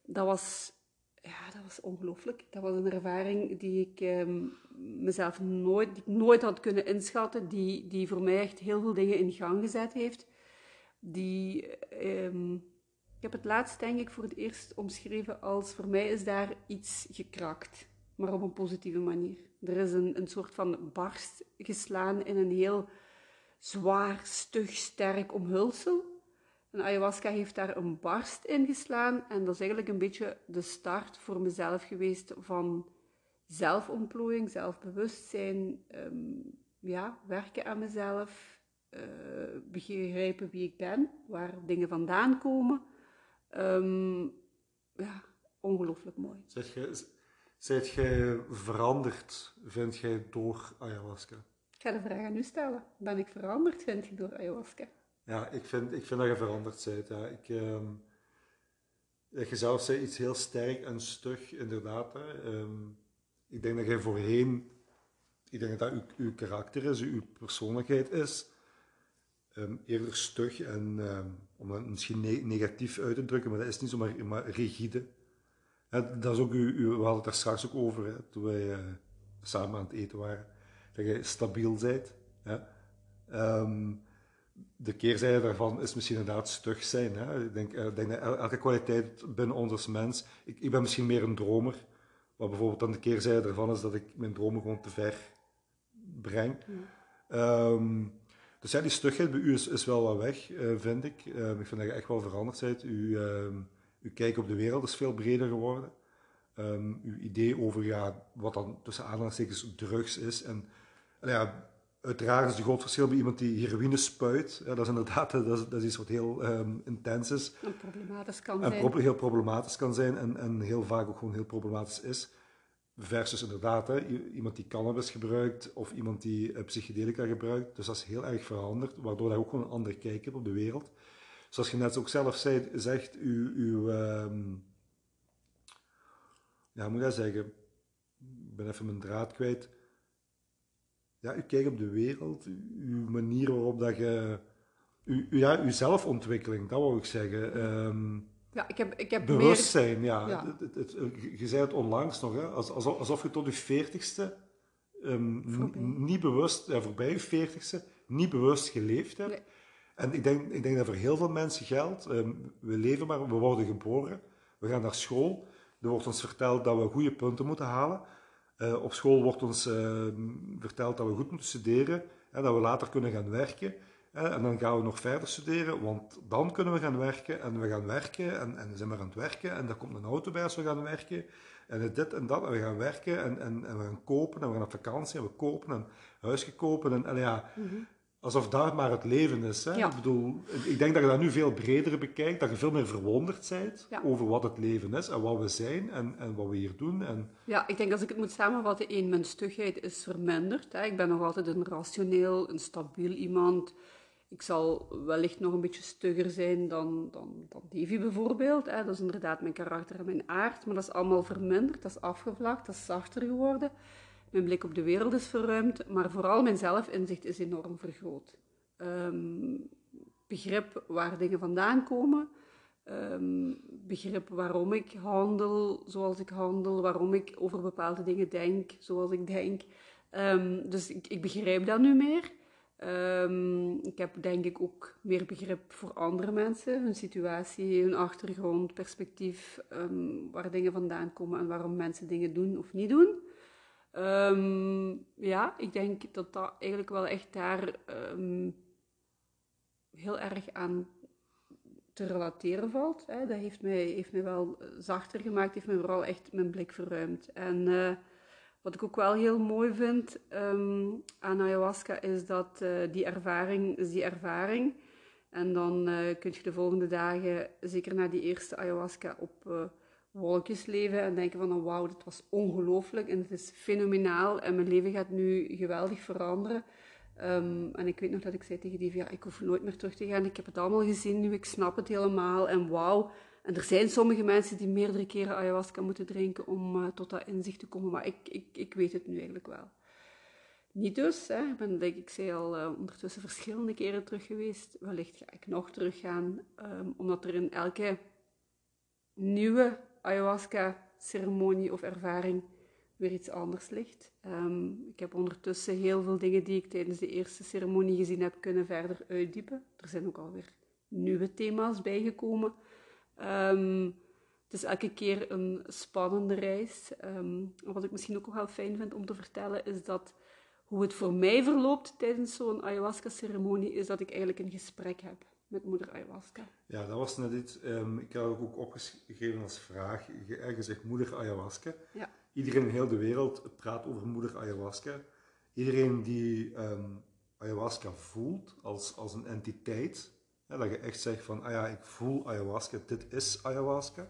S2: Dat was, ja, dat was ongelooflijk. Dat was een ervaring die ik ehm, mezelf nooit, die ik nooit had kunnen inschatten. Die, die voor mij echt heel veel dingen in gang gezet heeft. Die, ehm, ik heb het laatst denk ik voor het eerst omschreven als voor mij is daar iets gekrakt. Maar op een positieve manier. Er is een, een soort van barst geslaan in een heel zwaar, stug, sterk omhulsel. En ayahuasca heeft daar een barst in geslaan. En dat is eigenlijk een beetje de start voor mezelf geweest van zelfontplooiing, zelfbewustzijn, um, ja, werken aan mezelf, uh, begrijpen wie ik ben, waar dingen vandaan komen. Um, ja, ongelooflijk mooi.
S1: Zeg je, zijt jij veranderd, vind jij, door ayahuasca?
S2: Ik ga de vraag aan u stellen. Ben ik veranderd, vind je, door ayahuasca?
S1: Ja, ik vind, ik vind dat je veranderd bent. Ja. Ik, um, je zelf zei iets heel sterk en stug, inderdaad. Hè. Um, ik denk dat jij voorheen, ik denk dat dat uw, karakter is, uw persoonlijkheid is. Um, eerder stug en, om het misschien ne negatief uit te drukken, maar dat is niet zo, maar, rigide. Hè, dat is ook uw, we hadden het daar straks ook over, hè, toen wij uh, samen aan het eten waren. Dat je stabiel bent. De keerzijde daarvan is misschien inderdaad stug zijn. Hè. Ik denk, ik denk dat elke kwaliteit binnen ons als mens. Ik, ik ben misschien meer een dromer. Maar bijvoorbeeld dan de keerzijde daarvan is dat ik mijn dromen gewoon te ver breng. Ja. Um, dus ja, die stugheid bij u is, is wel wat weg, uh, vind ik. Um, ik vind dat je echt wel veranderd bent. U, um, uw kijk op de wereld is veel breder geworden. uw idee over ja, wat dan tussen aanhalingstekens drugs is. En ja, Uiteraard is het groot verschil bij iemand die heroïne spuit. Ja, dat is inderdaad dat is, dat is iets wat heel um, intens is.
S2: En problematisch kan
S1: en
S2: zijn.
S1: Heel problematisch kan zijn en, en heel vaak ook gewoon heel problematisch is. Versus inderdaad, hè, iemand die cannabis gebruikt of iemand die uh, psychedelica gebruikt. Dus dat is heel erg veranderd, waardoor je ook gewoon een andere kijk hebt op de wereld. Zoals je net ook zelf zei, zegt, uw, uw um, ja, hoe moet ik dat zeggen? Ik ben even mijn draad kwijt ja, uw kijk op de wereld, uw manier waarop dat je, ja, uw zelfontwikkeling, dat wou ik zeggen. Um,
S2: ja, ik heb, ik heb
S1: bewustzijn, meer... ja. ja. Het, het, het, je zei het onlangs nog, hè, alsof, alsof je tot je veertigste um, niet bewust, ja, voorbij je veertigste, niet bewust geleefd hebt. Nee. En ik denk, ik denk dat voor heel veel mensen geldt, um, we leven maar, we worden geboren, we gaan naar school, er wordt ons verteld dat we goede punten moeten halen. Uh, op school wordt ons uh, verteld dat we goed moeten studeren en dat we later kunnen gaan werken. Uh, en dan gaan we nog verder studeren, want dan kunnen we gaan werken en we gaan werken en, en we zijn maar aan het werken en dan komt een auto bij als we gaan werken. En dit en dat, en we gaan werken en, en, en we gaan kopen en we gaan op vakantie en we kopen en huisje kopen. En, en ja, -hmm alsof dat maar het leven is. Hè? Ja. Ik bedoel, ik denk dat je dat nu veel breder bekijkt, dat je veel meer verwonderd bent ja. over wat het leven is en wat we zijn en, en wat we hier doen. En...
S2: Ja, ik denk als ik het moet samenvatten, één, mijn stugheid is verminderd. Hè? Ik ben nog altijd een rationeel, een stabiel iemand. Ik zal wellicht nog een beetje stugger zijn dan, dan, dan Davy bijvoorbeeld. Hè? Dat is inderdaad mijn karakter en mijn aard, maar dat is allemaal verminderd, dat is afgevlakt, dat is zachter geworden. Mijn blik op de wereld is verruimd, maar vooral mijn zelfinzicht is enorm vergroot. Um, begrip waar dingen vandaan komen, um, begrip waarom ik handel zoals ik handel, waarom ik over bepaalde dingen denk zoals ik denk. Um, dus ik, ik, begrijp dat nu meer. ik heb denk ik ook meer begrip voor andere mensen, hun situatie, hun achtergrond, perspectief, waar dingen vandaan komen en waarom mensen dingen doen of niet doen. Um, ja, ik denk dat dat eigenlijk wel echt daar um, heel erg aan te relateren valt. Hè. Dat heeft mij, heeft mij wel zachter gemaakt, heeft mij vooral echt mijn blik verruimd. En uh, wat ik ook wel heel mooi vind um, aan ayahuasca is dat uh, die ervaring is die ervaring. En dan uh, kun je de volgende dagen, zeker na die eerste ayahuasca, op wolkjes leven en denken van, oh, wauw, dit was ongelooflijk en het is fenomenaal en mijn leven gaat nu geweldig veranderen. Ehm, en ik weet nog dat ik zei tegen die ja, ik hoef nooit meer terug te gaan. Ik heb het allemaal gezien nu, ik snap het helemaal. En wauw. En er zijn sommige mensen die meerdere keren ayahuasca moeten drinken om uh, tot dat inzicht te komen. Maar ik, ik, ik weet het nu eigenlijk wel. Niet dus. Hè. Ik ben, denk ik, zei al uh, ondertussen verschillende keren terug geweest. Wellicht ga ik nog teruggaan. Um, omdat er in elke nieuwe ayahuasca-ceremonie of ervaring weer iets anders ligt. Um, ik heb ondertussen heel veel dingen die ik tijdens de eerste ceremonie gezien heb kunnen verder uitdiepen. Er zijn ook alweer nieuwe thema's bijgekomen. Um, het is elke keer een spannende reis. Um, wat ik misschien ook wel fijn vind om te vertellen, is dat hoe het voor mij verloopt tijdens zo'n ayahuasca-ceremonie, is dat ik eigenlijk een gesprek heb met moeder ayahuasca.
S1: Ja, dat was net iets. Um, ik had ook opgeschreven als vraag. Je zegt moeder ayahuasca. Ja. Iedereen in heel de wereld praat over moeder ayahuasca. Iedereen die um, ayahuasca voelt als, als een entiteit, hè, dat je echt zegt van, ah ja, ik voel ayahuasca, dit is ayahuasca,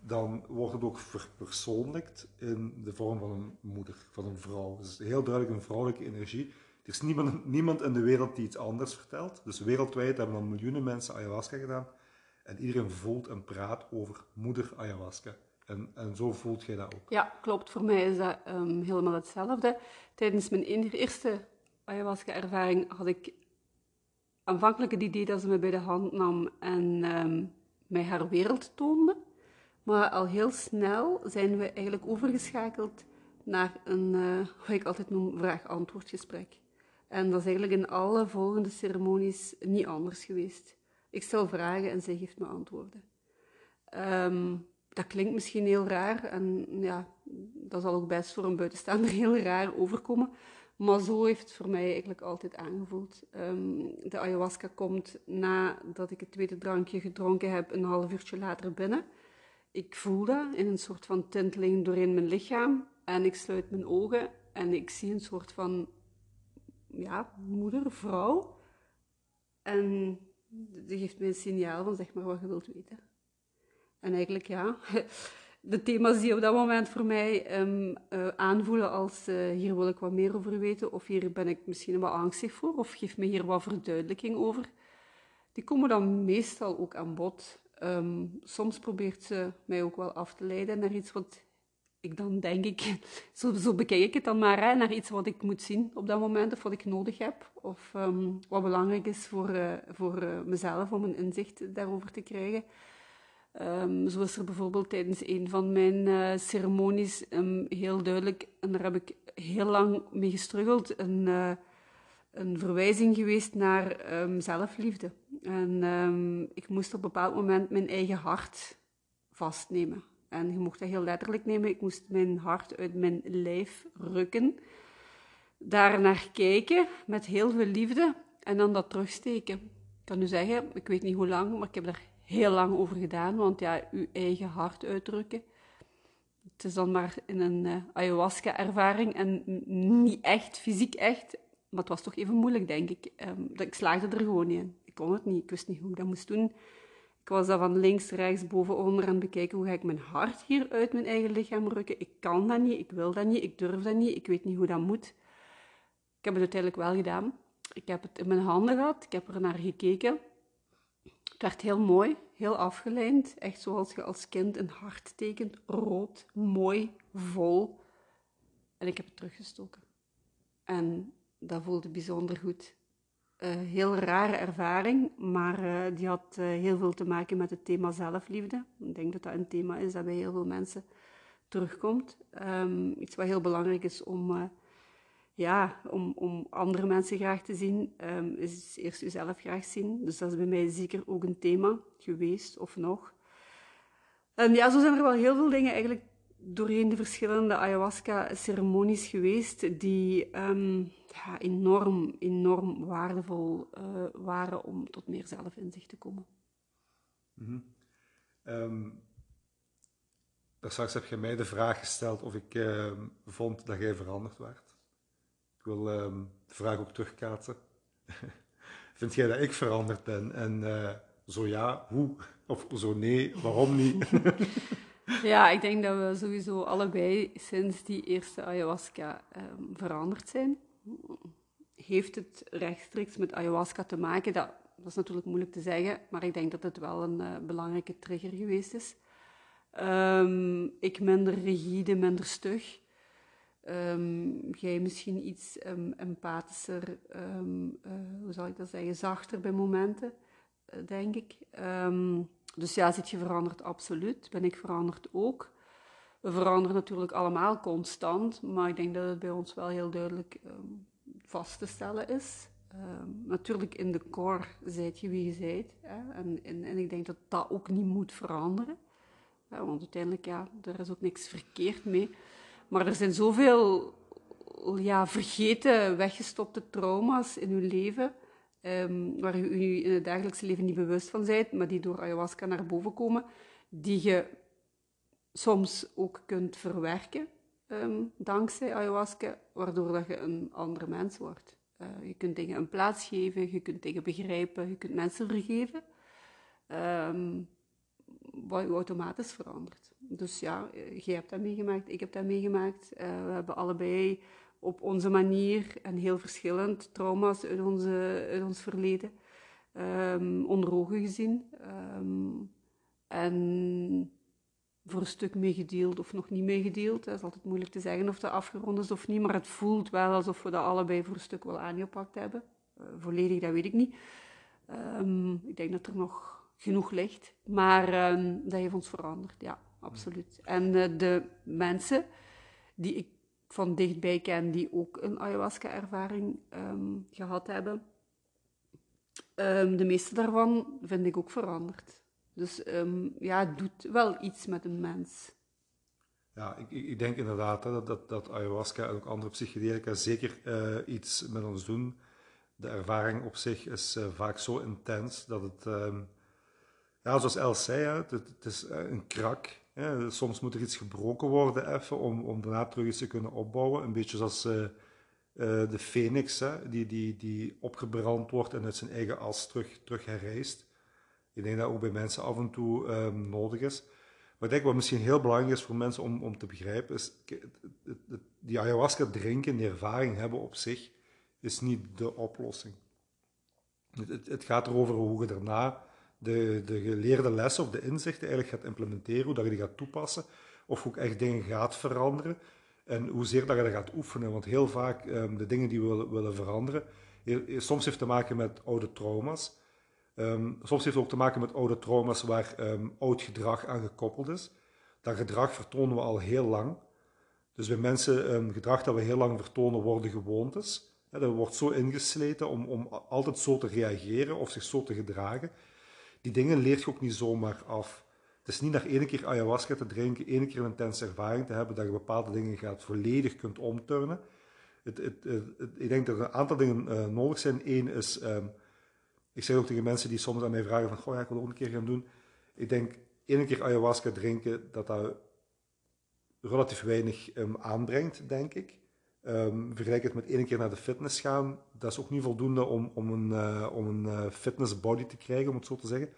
S1: dan wordt het ook verpersoonlijkt in de vorm van een moeder, van een vrouw. Dus heel duidelijk een vrouwelijke energie. Er is niemand, niemand in de wereld die iets anders vertelt. Dus wereldwijd hebben dan miljoenen mensen ayahuasca gedaan. En iedereen voelt en praat over moeder ayahuasca. En, en zo voelt jij dat ook?
S2: Ja, klopt. Voor mij is dat um, helemaal hetzelfde. Tijdens mijn eerste ayahuasca-ervaring had ik aanvankelijk het idee dat ze me bij de hand nam en um, mij haar wereld toonde. Maar al heel snel zijn we eigenlijk overgeschakeld naar een, uh, wat ik altijd noem, vraag-antwoord gesprek. En dat is eigenlijk in alle volgende ceremonies niet anders geweest. Ik stel vragen en zij geeft me antwoorden. Um, dat klinkt misschien heel raar en ja, dat zal ook best voor een buitenstaander heel raar overkomen. Maar zo heeft het voor mij eigenlijk altijd aangevoeld. Um, de ayahuasca komt nadat ik het tweede drankje gedronken heb, een half uurtje later binnen. Ik voel dat in een soort van tinteling doorheen mijn lichaam. En ik sluit mijn ogen en ik zie een soort van ja, moeder, vrouw. En die geeft mij een signaal van zeg maar wat je wilt weten. En eigenlijk ja, de thema's die op dat moment voor mij um, uh, aanvoelen als uh, hier wil ik wat meer over weten, of hier ben ik misschien wat angstig voor, of geef me hier wat verduidelijking over, die komen dan meestal ook aan bod. Um, soms probeert ze mij ook wel af te leiden naar iets wat ik dan denk ik, zo, zo bekijk ik het dan maar, naar iets wat ik moet zien op dat moment, of wat ik nodig heb, of um, wat belangrijk is voor, uh, voor mezelf om een inzicht daarover te krijgen. Um, zo is er bijvoorbeeld tijdens een van mijn uh, ceremonies um, heel duidelijk, en daar heb ik heel lang mee gestruggeld, een, een verwijzing geweest naar zelfliefde. En ik moest op een bepaald moment mijn eigen hart vastnemen. En je mocht dat heel letterlijk nemen. Ik moest mijn hart uit mijn lijf rukken. Daar naar kijken met heel veel liefde en dan dat terugsteken. Ik kan u zeggen, ik weet niet hoe lang, maar ik heb daar heel lang over gedaan, want ja, uw eigen hart uitdrukken. Het is dan maar in een uh, ayahuasca-ervaring en niet echt, fysiek echt, maar het was toch even moeilijk, denk ik. Um, ik slaagde er gewoon niet in. Ik kon het niet, ik wist niet hoe ik dat moest doen. Ik was dan van links, rechts, boven, onder aan het bekijken hoe ga ik mijn hart hier uit mijn eigen lichaam rukken. Ik kan dat niet, ik wil dat niet, ik durf dat niet, ik weet niet hoe dat moet. Ik heb het uiteindelijk wel gedaan. Ik heb het in mijn handen gehad, ik heb er naar gekeken. Het werd heel mooi, heel afgeleid. Echt zoals je als kind een hart tekent. Rood, mooi, vol. En ik heb het teruggestoken. En dat voelde bijzonder goed. Uh, heel rare ervaring, maar uh, die had uh, heel veel te maken met het thema zelfliefde. Ik denk dat dat een thema is dat bij heel veel mensen terugkomt. Um, iets wat heel belangrijk is om ja, om, om andere mensen graag te zien, um, is eerst jezelf graag zien. Dus dat is bij mij zeker ook een thema geweest, of nog. En ja, zo zijn er wel heel veel dingen eigenlijk doorheen de verschillende ayahuasca-ceremonies geweest, die um, ja, enorm, enorm waardevol uh, waren om tot meer zelfinzicht te komen.
S1: Mm -hmm. um, straks heb je mij de vraag gesteld of ik uh, vond dat jij veranderd werd wil um, de vraag ook terugkaatsen. Vind jij dat ik veranderd ben? En uh, zo ja, hoe? Of zo nee, waarom niet?
S2: ja, ik denk dat we sowieso allebei sinds die eerste ayahuasca um, veranderd zijn. heeft het rechtstreeks met ayahuasca te maken? Dat, is natuurlijk moeilijk te zeggen, maar ik denk dat het wel een uh, belangrijke trigger geweest is. Um, ik minder rigide, minder stug. Um, jij misschien iets um, empathischer, uh, hoe zal ik dat zeggen, zachter bij momenten, uh, denk ik. Dus ja, zit je veranderd? Absoluut. Ben ik veranderd ook? We veranderen natuurlijk allemaal constant, maar ik denk dat het bij ons wel heel duidelijk um, vast te stellen is. Um, natuurlijk in de core zijt je wie je zijt. En, en, ik denk dat dat ook niet moet veranderen. Want uiteindelijk, ja, er is ook niks verkeerd mee. Maar er zijn zoveel ja, vergeten, weggestopte trauma's in uw leven, um, waar u, u in het dagelijkse leven niet bewust van bent, maar die door ayahuasca naar boven komen, die je soms ook kunt verwerken um, dankzij ayahuasca, waardoor dat je een andere mens wordt. Uh, je kunt dingen een plaats geven, je kunt dingen begrijpen, je kunt mensen vergeven, um, wat je automatisch verandert. Dus ja, eh, jij hebt dat meegemaakt, ik heb dat meegemaakt. Uh, we hebben allebei op onze manier en heel verschillend trauma's uit, onze, ons verleden um, onder ogen gezien. en voor een stuk meegedeeld of nog niet meegedeeld. Het is altijd moeilijk te zeggen of dat afgerond is of niet, maar het voelt wel alsof we dat allebei voor een stuk wel aangepakt hebben. Uh, volledig, dat weet ik niet. Um, ik denk dat er nog genoeg ligt, maar dat heeft ons veranderd, ja, absoluut. En uh, de mensen die ik van dichtbij ken, die ook een ayahuasca-ervaring um, gehad hebben, de meeste daarvan vind ik ook veranderd. Dus um, ja, het doet wel iets met een mens.
S1: Ja, ik, ik denk inderdaad hè, dat, dat, dat, ayahuasca en ook andere psychedelica zeker uh, iets met ons doen. De ervaring op zich is uh, vaak zo intens dat het, ja, zoals Els zei, het, het, is uh, een krak. Soms moet er iets gebroken worden even om, om daarna terug iets te kunnen opbouwen. Een beetje zoals de phoenix, hè, die, die, die opgebrand wordt en uit zijn eigen as terug, terug herrijst. Ik denk dat ook bij mensen af en toe um, nodig is. Maar ik denk wat misschien heel belangrijk is voor mensen om, om te begrijpen, is die ayahuasca drinken, die ervaring hebben op zich, is niet de oplossing. Het, het, het gaat erover hoe je daarna de, de geleerde lessen of de inzichten eigenlijk gaat implementeren, hoe dat je die gaat toepassen, of hoe echt dingen gaat veranderen en hoezeer dat je dat gaat oefenen. Want heel vaak um, de dingen die we willen, veranderen, soms heeft te maken met oude trauma's. Um, soms heeft het ook te maken met oude trauma's waar um, oud gedrag aan gekoppeld is. Dat gedrag vertonen we al heel lang. Dus bij mensen, gedrag dat we heel lang vertonen, worden gewoontes. He, dat wordt zo ingesleten om, om altijd zo te reageren of zich zo te gedragen. Die dingen leert je ook niet zomaar af. Het is niet naar één keer ayahuasca te drinken, één keer een intense ervaring te hebben, dat je bepaalde dingen gaat volledig kunt omturnen. Het, het, ik denk dat er een aantal dingen uh, nodig zijn. Eén is ik zeg ook tegen mensen die soms aan mij vragen van, goh ja, ik wil ook een keer gaan doen. Ik denk, één keer ayahuasca drinken, dat dat relatief weinig um, aanbrengt, denk ik. Um, vergelijk het met één keer naar de fitness gaan. Dat is ook niet voldoende om, om een, uh, om een uh, fitness body te krijgen, om het zo te zeggen.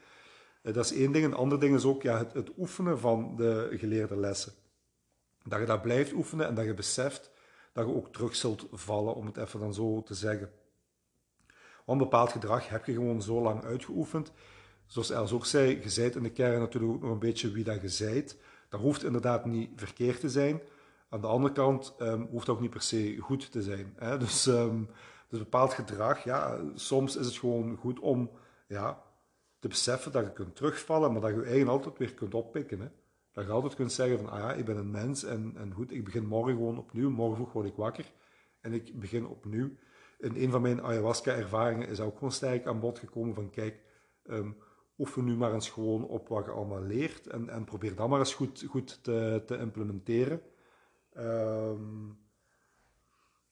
S1: Uh, dat is één ding. Een ander ding is ook ja, het, het, oefenen van de geleerde lessen. Dat je dat blijft oefenen en dat je beseft dat je ook terug zult vallen, om het even dan zo te zeggen. Want bepaald gedrag heb je gewoon zo lang uitgeoefend. Zoals Els ook zei, je zijt in de kern natuurlijk ook nog een beetje wie dat je zijt. Dat hoeft inderdaad niet verkeerd te zijn. Aan de andere kant um, hoeft dat ook niet per se goed te zijn. Hè? Dus, um, dus bepaald gedrag, ja, soms is het gewoon goed om ja, te beseffen dat je kunt terugvallen, maar dat je je eigen altijd weer kunt oppikken. Hè? Dat je altijd kunt zeggen van, ah ja, ik ben een mens en, en goed, ik begin morgen gewoon opnieuw. Morgen vroeg word ik wakker en ik begin opnieuw in een van mijn ayahuasca-ervaringen is ook gewoon sterk aan bod gekomen van kijk, um, oefen nu maar eens gewoon op wat je allemaal leert en, en probeer dat maar eens goed, goed te, te implementeren. Um,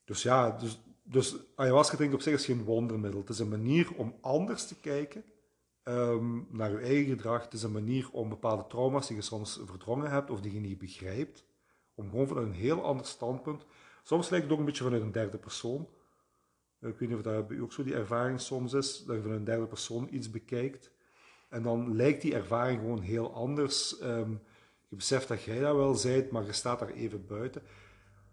S1: dus ja, dus, dus ayahuasca drinken op zich is geen wondermiddel. Het is een manier om anders te kijken um, naar je eigen gedrag. Het is een manier om bepaalde trauma's die je soms verdrongen hebt of die je niet begrijpt, om gewoon vanuit een heel ander standpunt, soms lijkt het ook een beetje vanuit een derde persoon, ik weet niet of dat u ook zo die ervaring soms is, dat je van een derde persoon iets bekijkt. En dan lijkt die ervaring gewoon heel anders. Um, je dat jij dat wel zijt, maar je staat daar even buiten.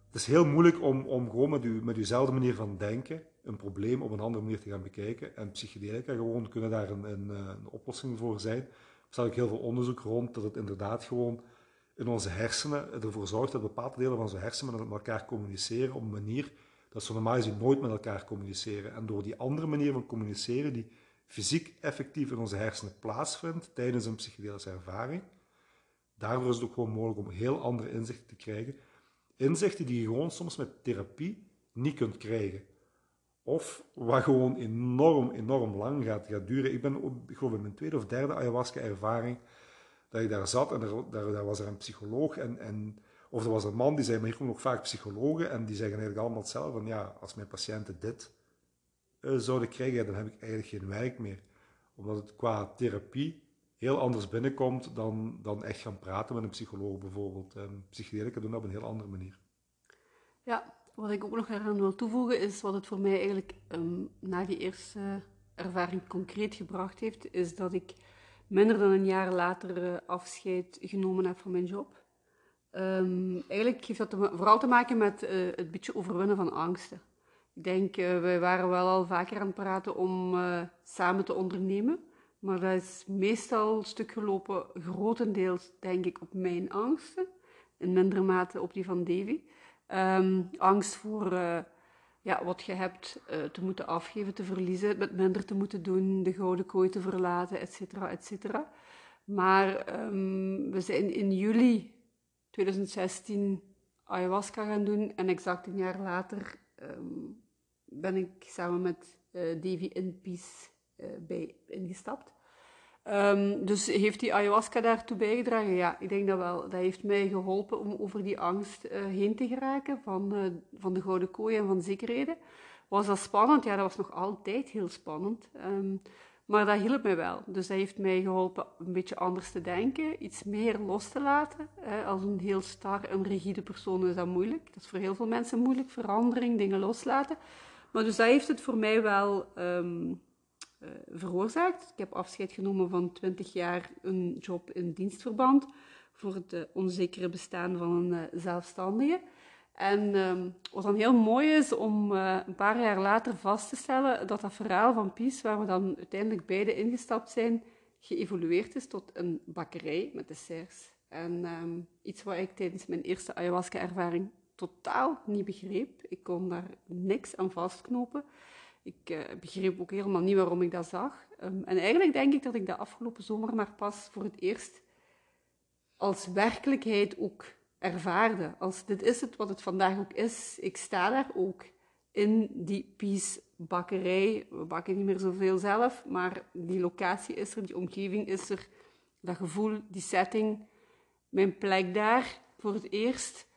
S1: het is heel moeilijk om, om gewoon met, u, met manier van denken een probleem op een andere manier te gaan bekijken. En psychedelica gewoon kunnen daar een, een, eh, een oplossing voor zijn. Er staat ook heel veel onderzoek rond dat het inderdaad gewoon in onze hersenen ervoor zorgt dat bepaalde delen van onze hersenen met elkaar communiceren op een manier dat ze normaal gezien nooit met elkaar communiceren. En door die andere manier van communiceren, die fysiek effectief in onze hersenen plaatsvindt tijdens een psychedelische ervaring, daarvoor is het ook gewoon mogelijk om heel andere inzichten te krijgen. Inzichten die je gewoon soms met therapie niet kunt krijgen. Of wat gewoon enorm, enorm lang gaat, gaat duren. Ik ben, ik geloof in mijn tweede of derde ayahuasca-ervaring, dat ik daar zat en daar, daar, was er een psycholoog en, en of er was een man die zei, maar hier komen ook vaak psychologen en die zeggen eigenlijk allemaal hetzelfde, van ja, als mijn patiënten dit uh, zouden krijgen, dan heb ik eigenlijk geen werk meer. Omdat het qua therapie heel anders binnenkomt dan, dan echt gaan praten met een psycholoog bijvoorbeeld. En psychedelica doen dat op een heel andere manier.
S2: Ja, wat ik ook nog eraan wil toevoegen is wat het voor mij eigenlijk um, na die eerste ervaring concreet gebracht heeft, is dat ik minder dan een jaar later uh, afscheid genomen heb van mijn job. Um, eigenlijk heeft dat vooral te maken met uh, het beetje overwinnen van angsten. Ik denk, uh, wij waren wel al vaker aan het praten om samen te ondernemen. Maar dat is meestal een stuk gelopen, grotendeels denk ik, op mijn angsten. In mindere mate op die van Davy. Um, angst voor ja, wat je hebt te moeten afgeven, te verliezen, met minder te moeten doen, de gouden kooi te verlaten, et cetera, et cetera. Maar um, we zijn in juli 2016 ayahuasca gaan doen. En exact een jaar later um, ben ik samen met uh, Davy in Peace bij ingestapt. Um, dus heeft die ayahuasca daartoe bijgedragen? Ja, ik denk dat wel. Dat heeft mij geholpen om over die angst uh, heen te geraken van, van de gouden kooi en van zekerheden. Was dat spannend? Ja, dat was nog altijd heel spannend. Um, maar dat hielp mij wel. Dus dat heeft mij geholpen een beetje anders te denken, iets meer los te laten. Als een heel star en rigide persoon is dat moeilijk. Dat is voor heel veel mensen moeilijk, verandering, dingen loslaten. Maar dus dat heeft het voor mij wel um, uh, veroorzaakt. Ik heb afscheid genomen van 20 jaar een job in dienstverband voor het uh, onzekere bestaan van een uh, zelfstandige. En um, wat dan heel mooi is om een paar jaar later vast te stellen dat dat verhaal van Pies, waar we dan uiteindelijk beide ingestapt zijn, geëvolueerd is tot een bakkerij met desserts. En um, iets wat ik tijdens mijn eerste ayahuasca-ervaring totaal niet begreep. Ik kon daar niks aan vastknopen. Ik uh, begreep ook helemaal niet waarom ik dat zag. Um, en eigenlijk denk ik dat ik dat afgelopen zomer maar pas voor het eerst als werkelijkheid ook ervaarde. Als dit is het wat het vandaag ook is. Ik sta daar ook in die Pies bakkerij. We bakken niet meer zoveel zelf, maar die locatie is er, die omgeving is er. Dat gevoel, die setting, mijn plek daar voor het eerst.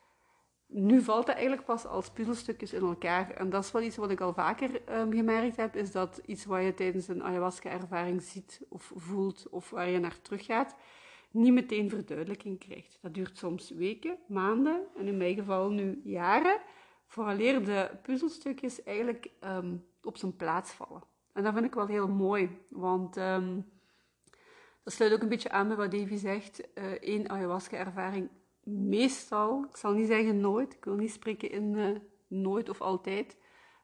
S2: Nu valt dat eigenlijk pas als puzzelstukjes in elkaar. En dat is wel iets wat ik al vaker um, gemerkt heb, is dat iets wat je tijdens een ayahuasca-ervaring ziet of voelt of waar je naar teruggaat, niet meteen verduidelijking krijgt. Dat duurt soms weken, maanden en in mijn geval nu jaren, vooraleer de puzzelstukjes eigenlijk um, op zijn plaats vallen. En dat vind ik wel heel mooi, want um, dat sluit ook een beetje aan bij wat Davy zegt. Eén uh, ayahuasca-ervaring meestal, ik zal niet zeggen nooit, ik wil niet spreken in uh, nooit of altijd,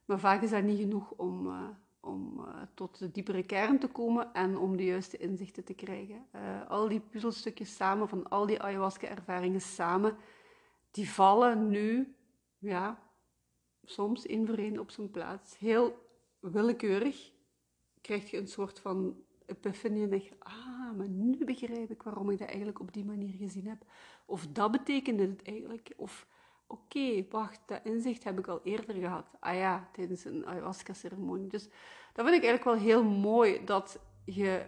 S2: maar vaak is dat niet genoeg om, uh, om uh, tot de diepere kern te komen en om de juiste inzichten te krijgen. Al die puzzelstukjes samen, van al die ayahuasca-ervaringen samen, die vallen nu, ja, soms één voor één op zijn plaats. Heel willekeurig krijg je een soort van epiphany en denk ah, maar nu begrijp ik waarom ik dat eigenlijk op die manier gezien heb. Of dat betekende het eigenlijk. Of oké, wacht, dat inzicht heb ik al eerder gehad. Ah ja, tijdens een ayahuasca-ceremonie. Dus dat vind ik eigenlijk wel heel mooi, dat je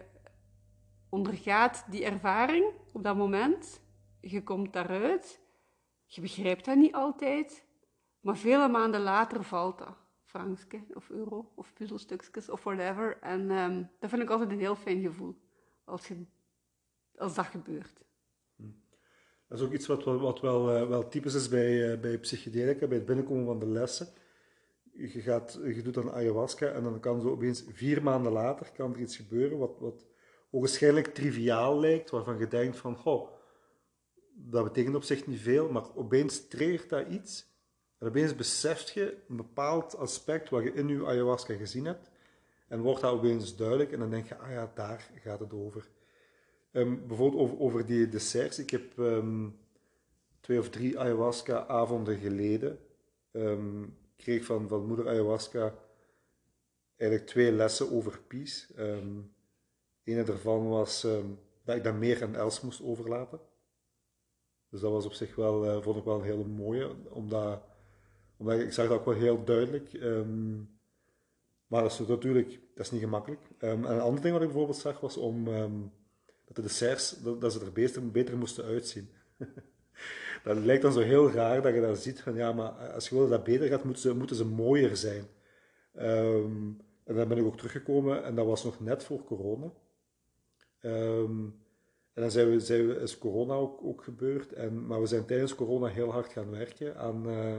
S2: ondergaat die ervaring op dat moment. Je komt daaruit. Je begrijpt dat niet altijd. Maar vele maanden later valt dat. Frankske of euro of puzzelstukjes of whatever. En um, dat vind ik altijd een heel fijn gevoel. Als, je, als dat gebeurt.
S1: Dat is ook iets wat, wat wel, uh, wel typisch is bij, uh, bij psychedelica, bij het binnenkomen van de lessen. Je, gaat, je doet dan ayahuasca en dan kan zo opeens vier maanden later kan er iets gebeuren wat, wat ogenschijnlijk triviaal lijkt, waarvan je denkt van, goh, dat betekent op zich niet veel, maar opeens triggert dat iets En opeens beseft je een bepaald aspect wat je in je ayahuasca gezien hebt. En wordt dat opeens duidelijk en dan denk je, ah ja, daar gaat het over. Ehm, bijvoorbeeld over, die desserts. Ik heb ehm, twee of drie ayahuasca-avonden geleden, um, kreeg van, van moeder ayahuasca eigenlijk twee lessen over peace. Um, een daarvan was dat ik dat meer aan Els moest overlaten. Dus dat was op zich wel, uh, vond ik wel een hele mooie, omdat, omdat ik zag dat ook wel heel duidelijk. Um, maar dat is natuurlijk, dat is niet gemakkelijk. Um, en een ander ding wat ik bijvoorbeeld zag was om um, dat de desserts, dat, ze er beter, beter moesten uitzien. dat lijkt dan zo heel raar dat je dat ziet van ja, maar als je wil dat dat beter gaat, moeten ze, moeten ze mooier zijn. En dan ben ik ook teruggekomen en dat was nog net voor corona. En dan zijn we, zijn we, is corona ook, ook gebeurd. En, maar we zijn tijdens corona heel hard gaan werken aan, uh,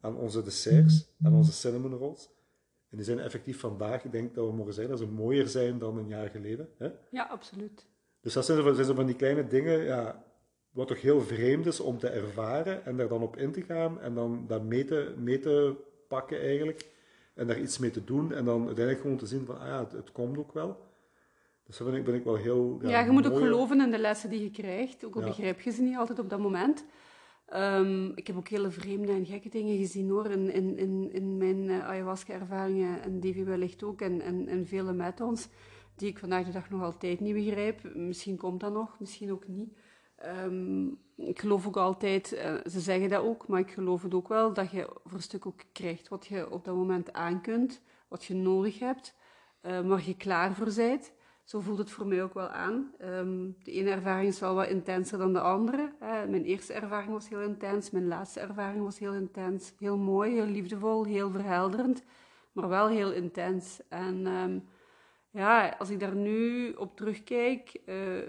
S1: aan onze desserts, aan onze cinnamon rolls. En die zijn effectief vandaag, ik denk dat we mogen zeggen, dat ze mooier zijn dan een jaar geleden. Hè?
S2: Ja, absoluut.
S1: Dus dat zijn zo, zijn zo van die kleine dingen, ja, wat toch heel vreemd is om te ervaren en daar dan op in te gaan en dan dat mee te, mee te pakken eigenlijk. En daar iets mee te doen en dan uiteindelijk gewoon te zien van, ah ja, het, het komt ook wel. Dus daar ben ik, ben ik wel heel...
S2: Ja, ja je moet ook geloven in de lessen die je krijgt, ook al ja. begrijp je ze niet altijd op dat moment. Um, ik heb ook hele vreemde en gekke dingen gezien hoor, in, in, in, mijn uh, ayahuasca-ervaringen en Davy wellicht ook en, en, vele met ons, die ik vandaag de dag nog altijd niet begrijp. Misschien komt dat nog, misschien ook niet. Um, ik geloof ook altijd, uh, ze zeggen dat ook, maar ik geloof het ook wel, dat je voor een stuk ook krijgt wat je op dat moment aan kunt, wat je nodig hebt, uh, waar je klaar voor bent. Zo voelt het voor mij ook wel aan. Um, de ene ervaring is wel wat intenser dan de andere. Mijn eerste ervaring was heel intens, mijn laatste ervaring was heel intens. Heel mooi, heel liefdevol, heel verhelderend, maar wel heel intens. En um, ja, als ik daar nu op terugkijk,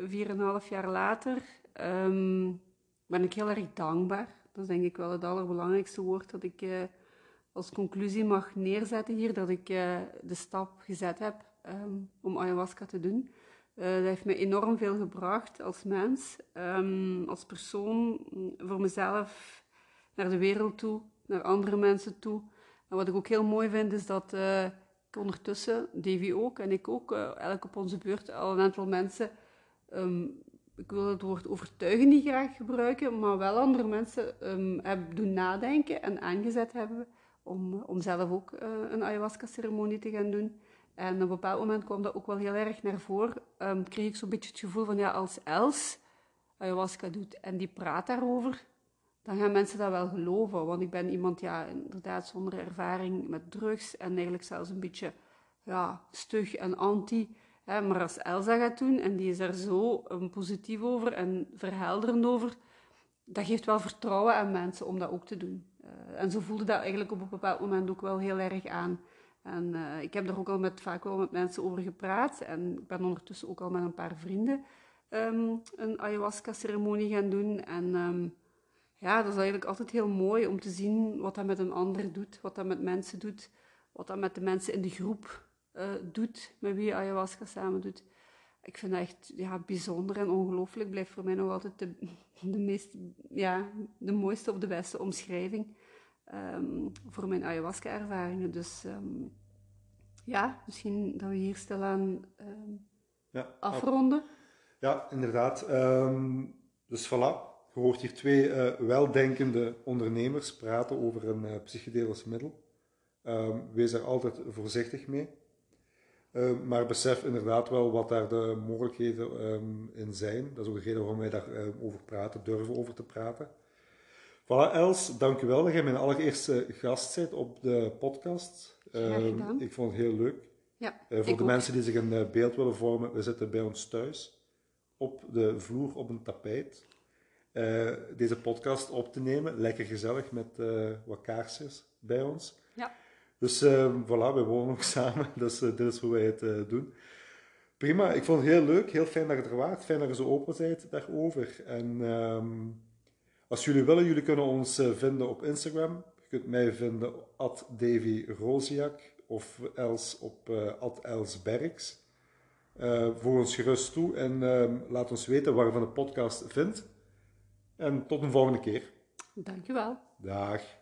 S2: vier en een half jaar later, um, ben ik heel erg dankbaar. Dat is denk ik wel het allerbelangrijkste woord dat ik uh, als conclusie mag neerzetten hier, dat ik uh, de stap gezet heb um, om ayahuasca te doen. Uh, dat heeft me enorm veel gebracht als mens, um, als persoon, voor mezelf, naar de wereld toe, naar andere mensen toe. En wat ik ook heel mooi vind, is dat uh, ik ondertussen, Davy ook en ik ook, uh, elk op onze beurt, al een aantal mensen, um, ik wil het woord overtuigen niet graag gebruiken, maar wel andere mensen hebben doen nadenken en aangezet hebben om, om zelf ook een ayahuasca-ceremonie te gaan doen. En op een bepaald moment kwam dat ook wel heel erg naar voren. Um, kreeg ik zo'n beetje het gevoel van, ja, als Els ayahuasca doet en die praat daarover, dan gaan mensen dat wel geloven. Want ik ben iemand, ja, inderdaad zonder ervaring met drugs en eigenlijk zelfs een beetje, ja, stug en anti. Hè. Maar als Elsa gaat doen en die is er zo um, positief over en verhelderend over, dat geeft wel vertrouwen aan mensen om dat ook te doen. Uh, en zo voelde dat eigenlijk op een bepaald moment ook wel heel erg aan. En uh, ik heb er ook al met, vaak wel met mensen over gepraat. En ik ben ondertussen ook al met een paar vrienden um, een ayahuasca-ceremonie gaan doen. En um, ja, dat is eigenlijk altijd heel mooi om te zien wat dat met een ander doet, wat dat met mensen doet, wat dat met de mensen in de groep uh, doet, met wie je ayahuasca samen doet. Ik vind dat echt ja, bijzonder en ongelooflijk. Blijft voor mij nog altijd de, de, meest, ja, de mooiste of de beste omschrijving um, voor mijn ayahuasca-ervaringen. Dus um, ja, misschien dat we hier stilaan um, ja, afronden.
S1: Ja, inderdaad. dus voilà. Je hoort hier twee uh, weldenkende ondernemers praten over een uh, psychedelisch middel. wees er altijd voorzichtig mee. maar besef inderdaad wel wat daar de mogelijkheden in zijn. Dat is ook de reden waarom wij daarover over praten, durven over te praten. Voilà, Els, dankjewel dat jij mijn allereerste gast bent op de podcast.
S2: Uh,
S1: ik vond het heel leuk.
S2: Ja,
S1: uh, voor de
S2: ook.
S1: mensen die zich een uh, beeld willen vormen, we zitten bij ons thuis op de vloer op een tapijt. Eh, deze podcast op te nemen, lekker gezellig met wat kaarsjes bij ons.
S2: Ja.
S1: Dus ehm, voilà, we wonen ook samen, dus dit is hoe wij het doen. Prima, ik vond het heel leuk, heel fijn dat je er waart, fijn dat je zo open bent daarover. En... Um, als jullie willen, jullie kunnen ons uh, vinden op Instagram. Je kunt mij vinden at Davy Roziak of Els op uh, at Elsbergs. Uh, voeg ons gerust toe en laat ons weten waar je van de podcast vindt. En tot een volgende keer.
S2: Dankjewel.
S1: Dag.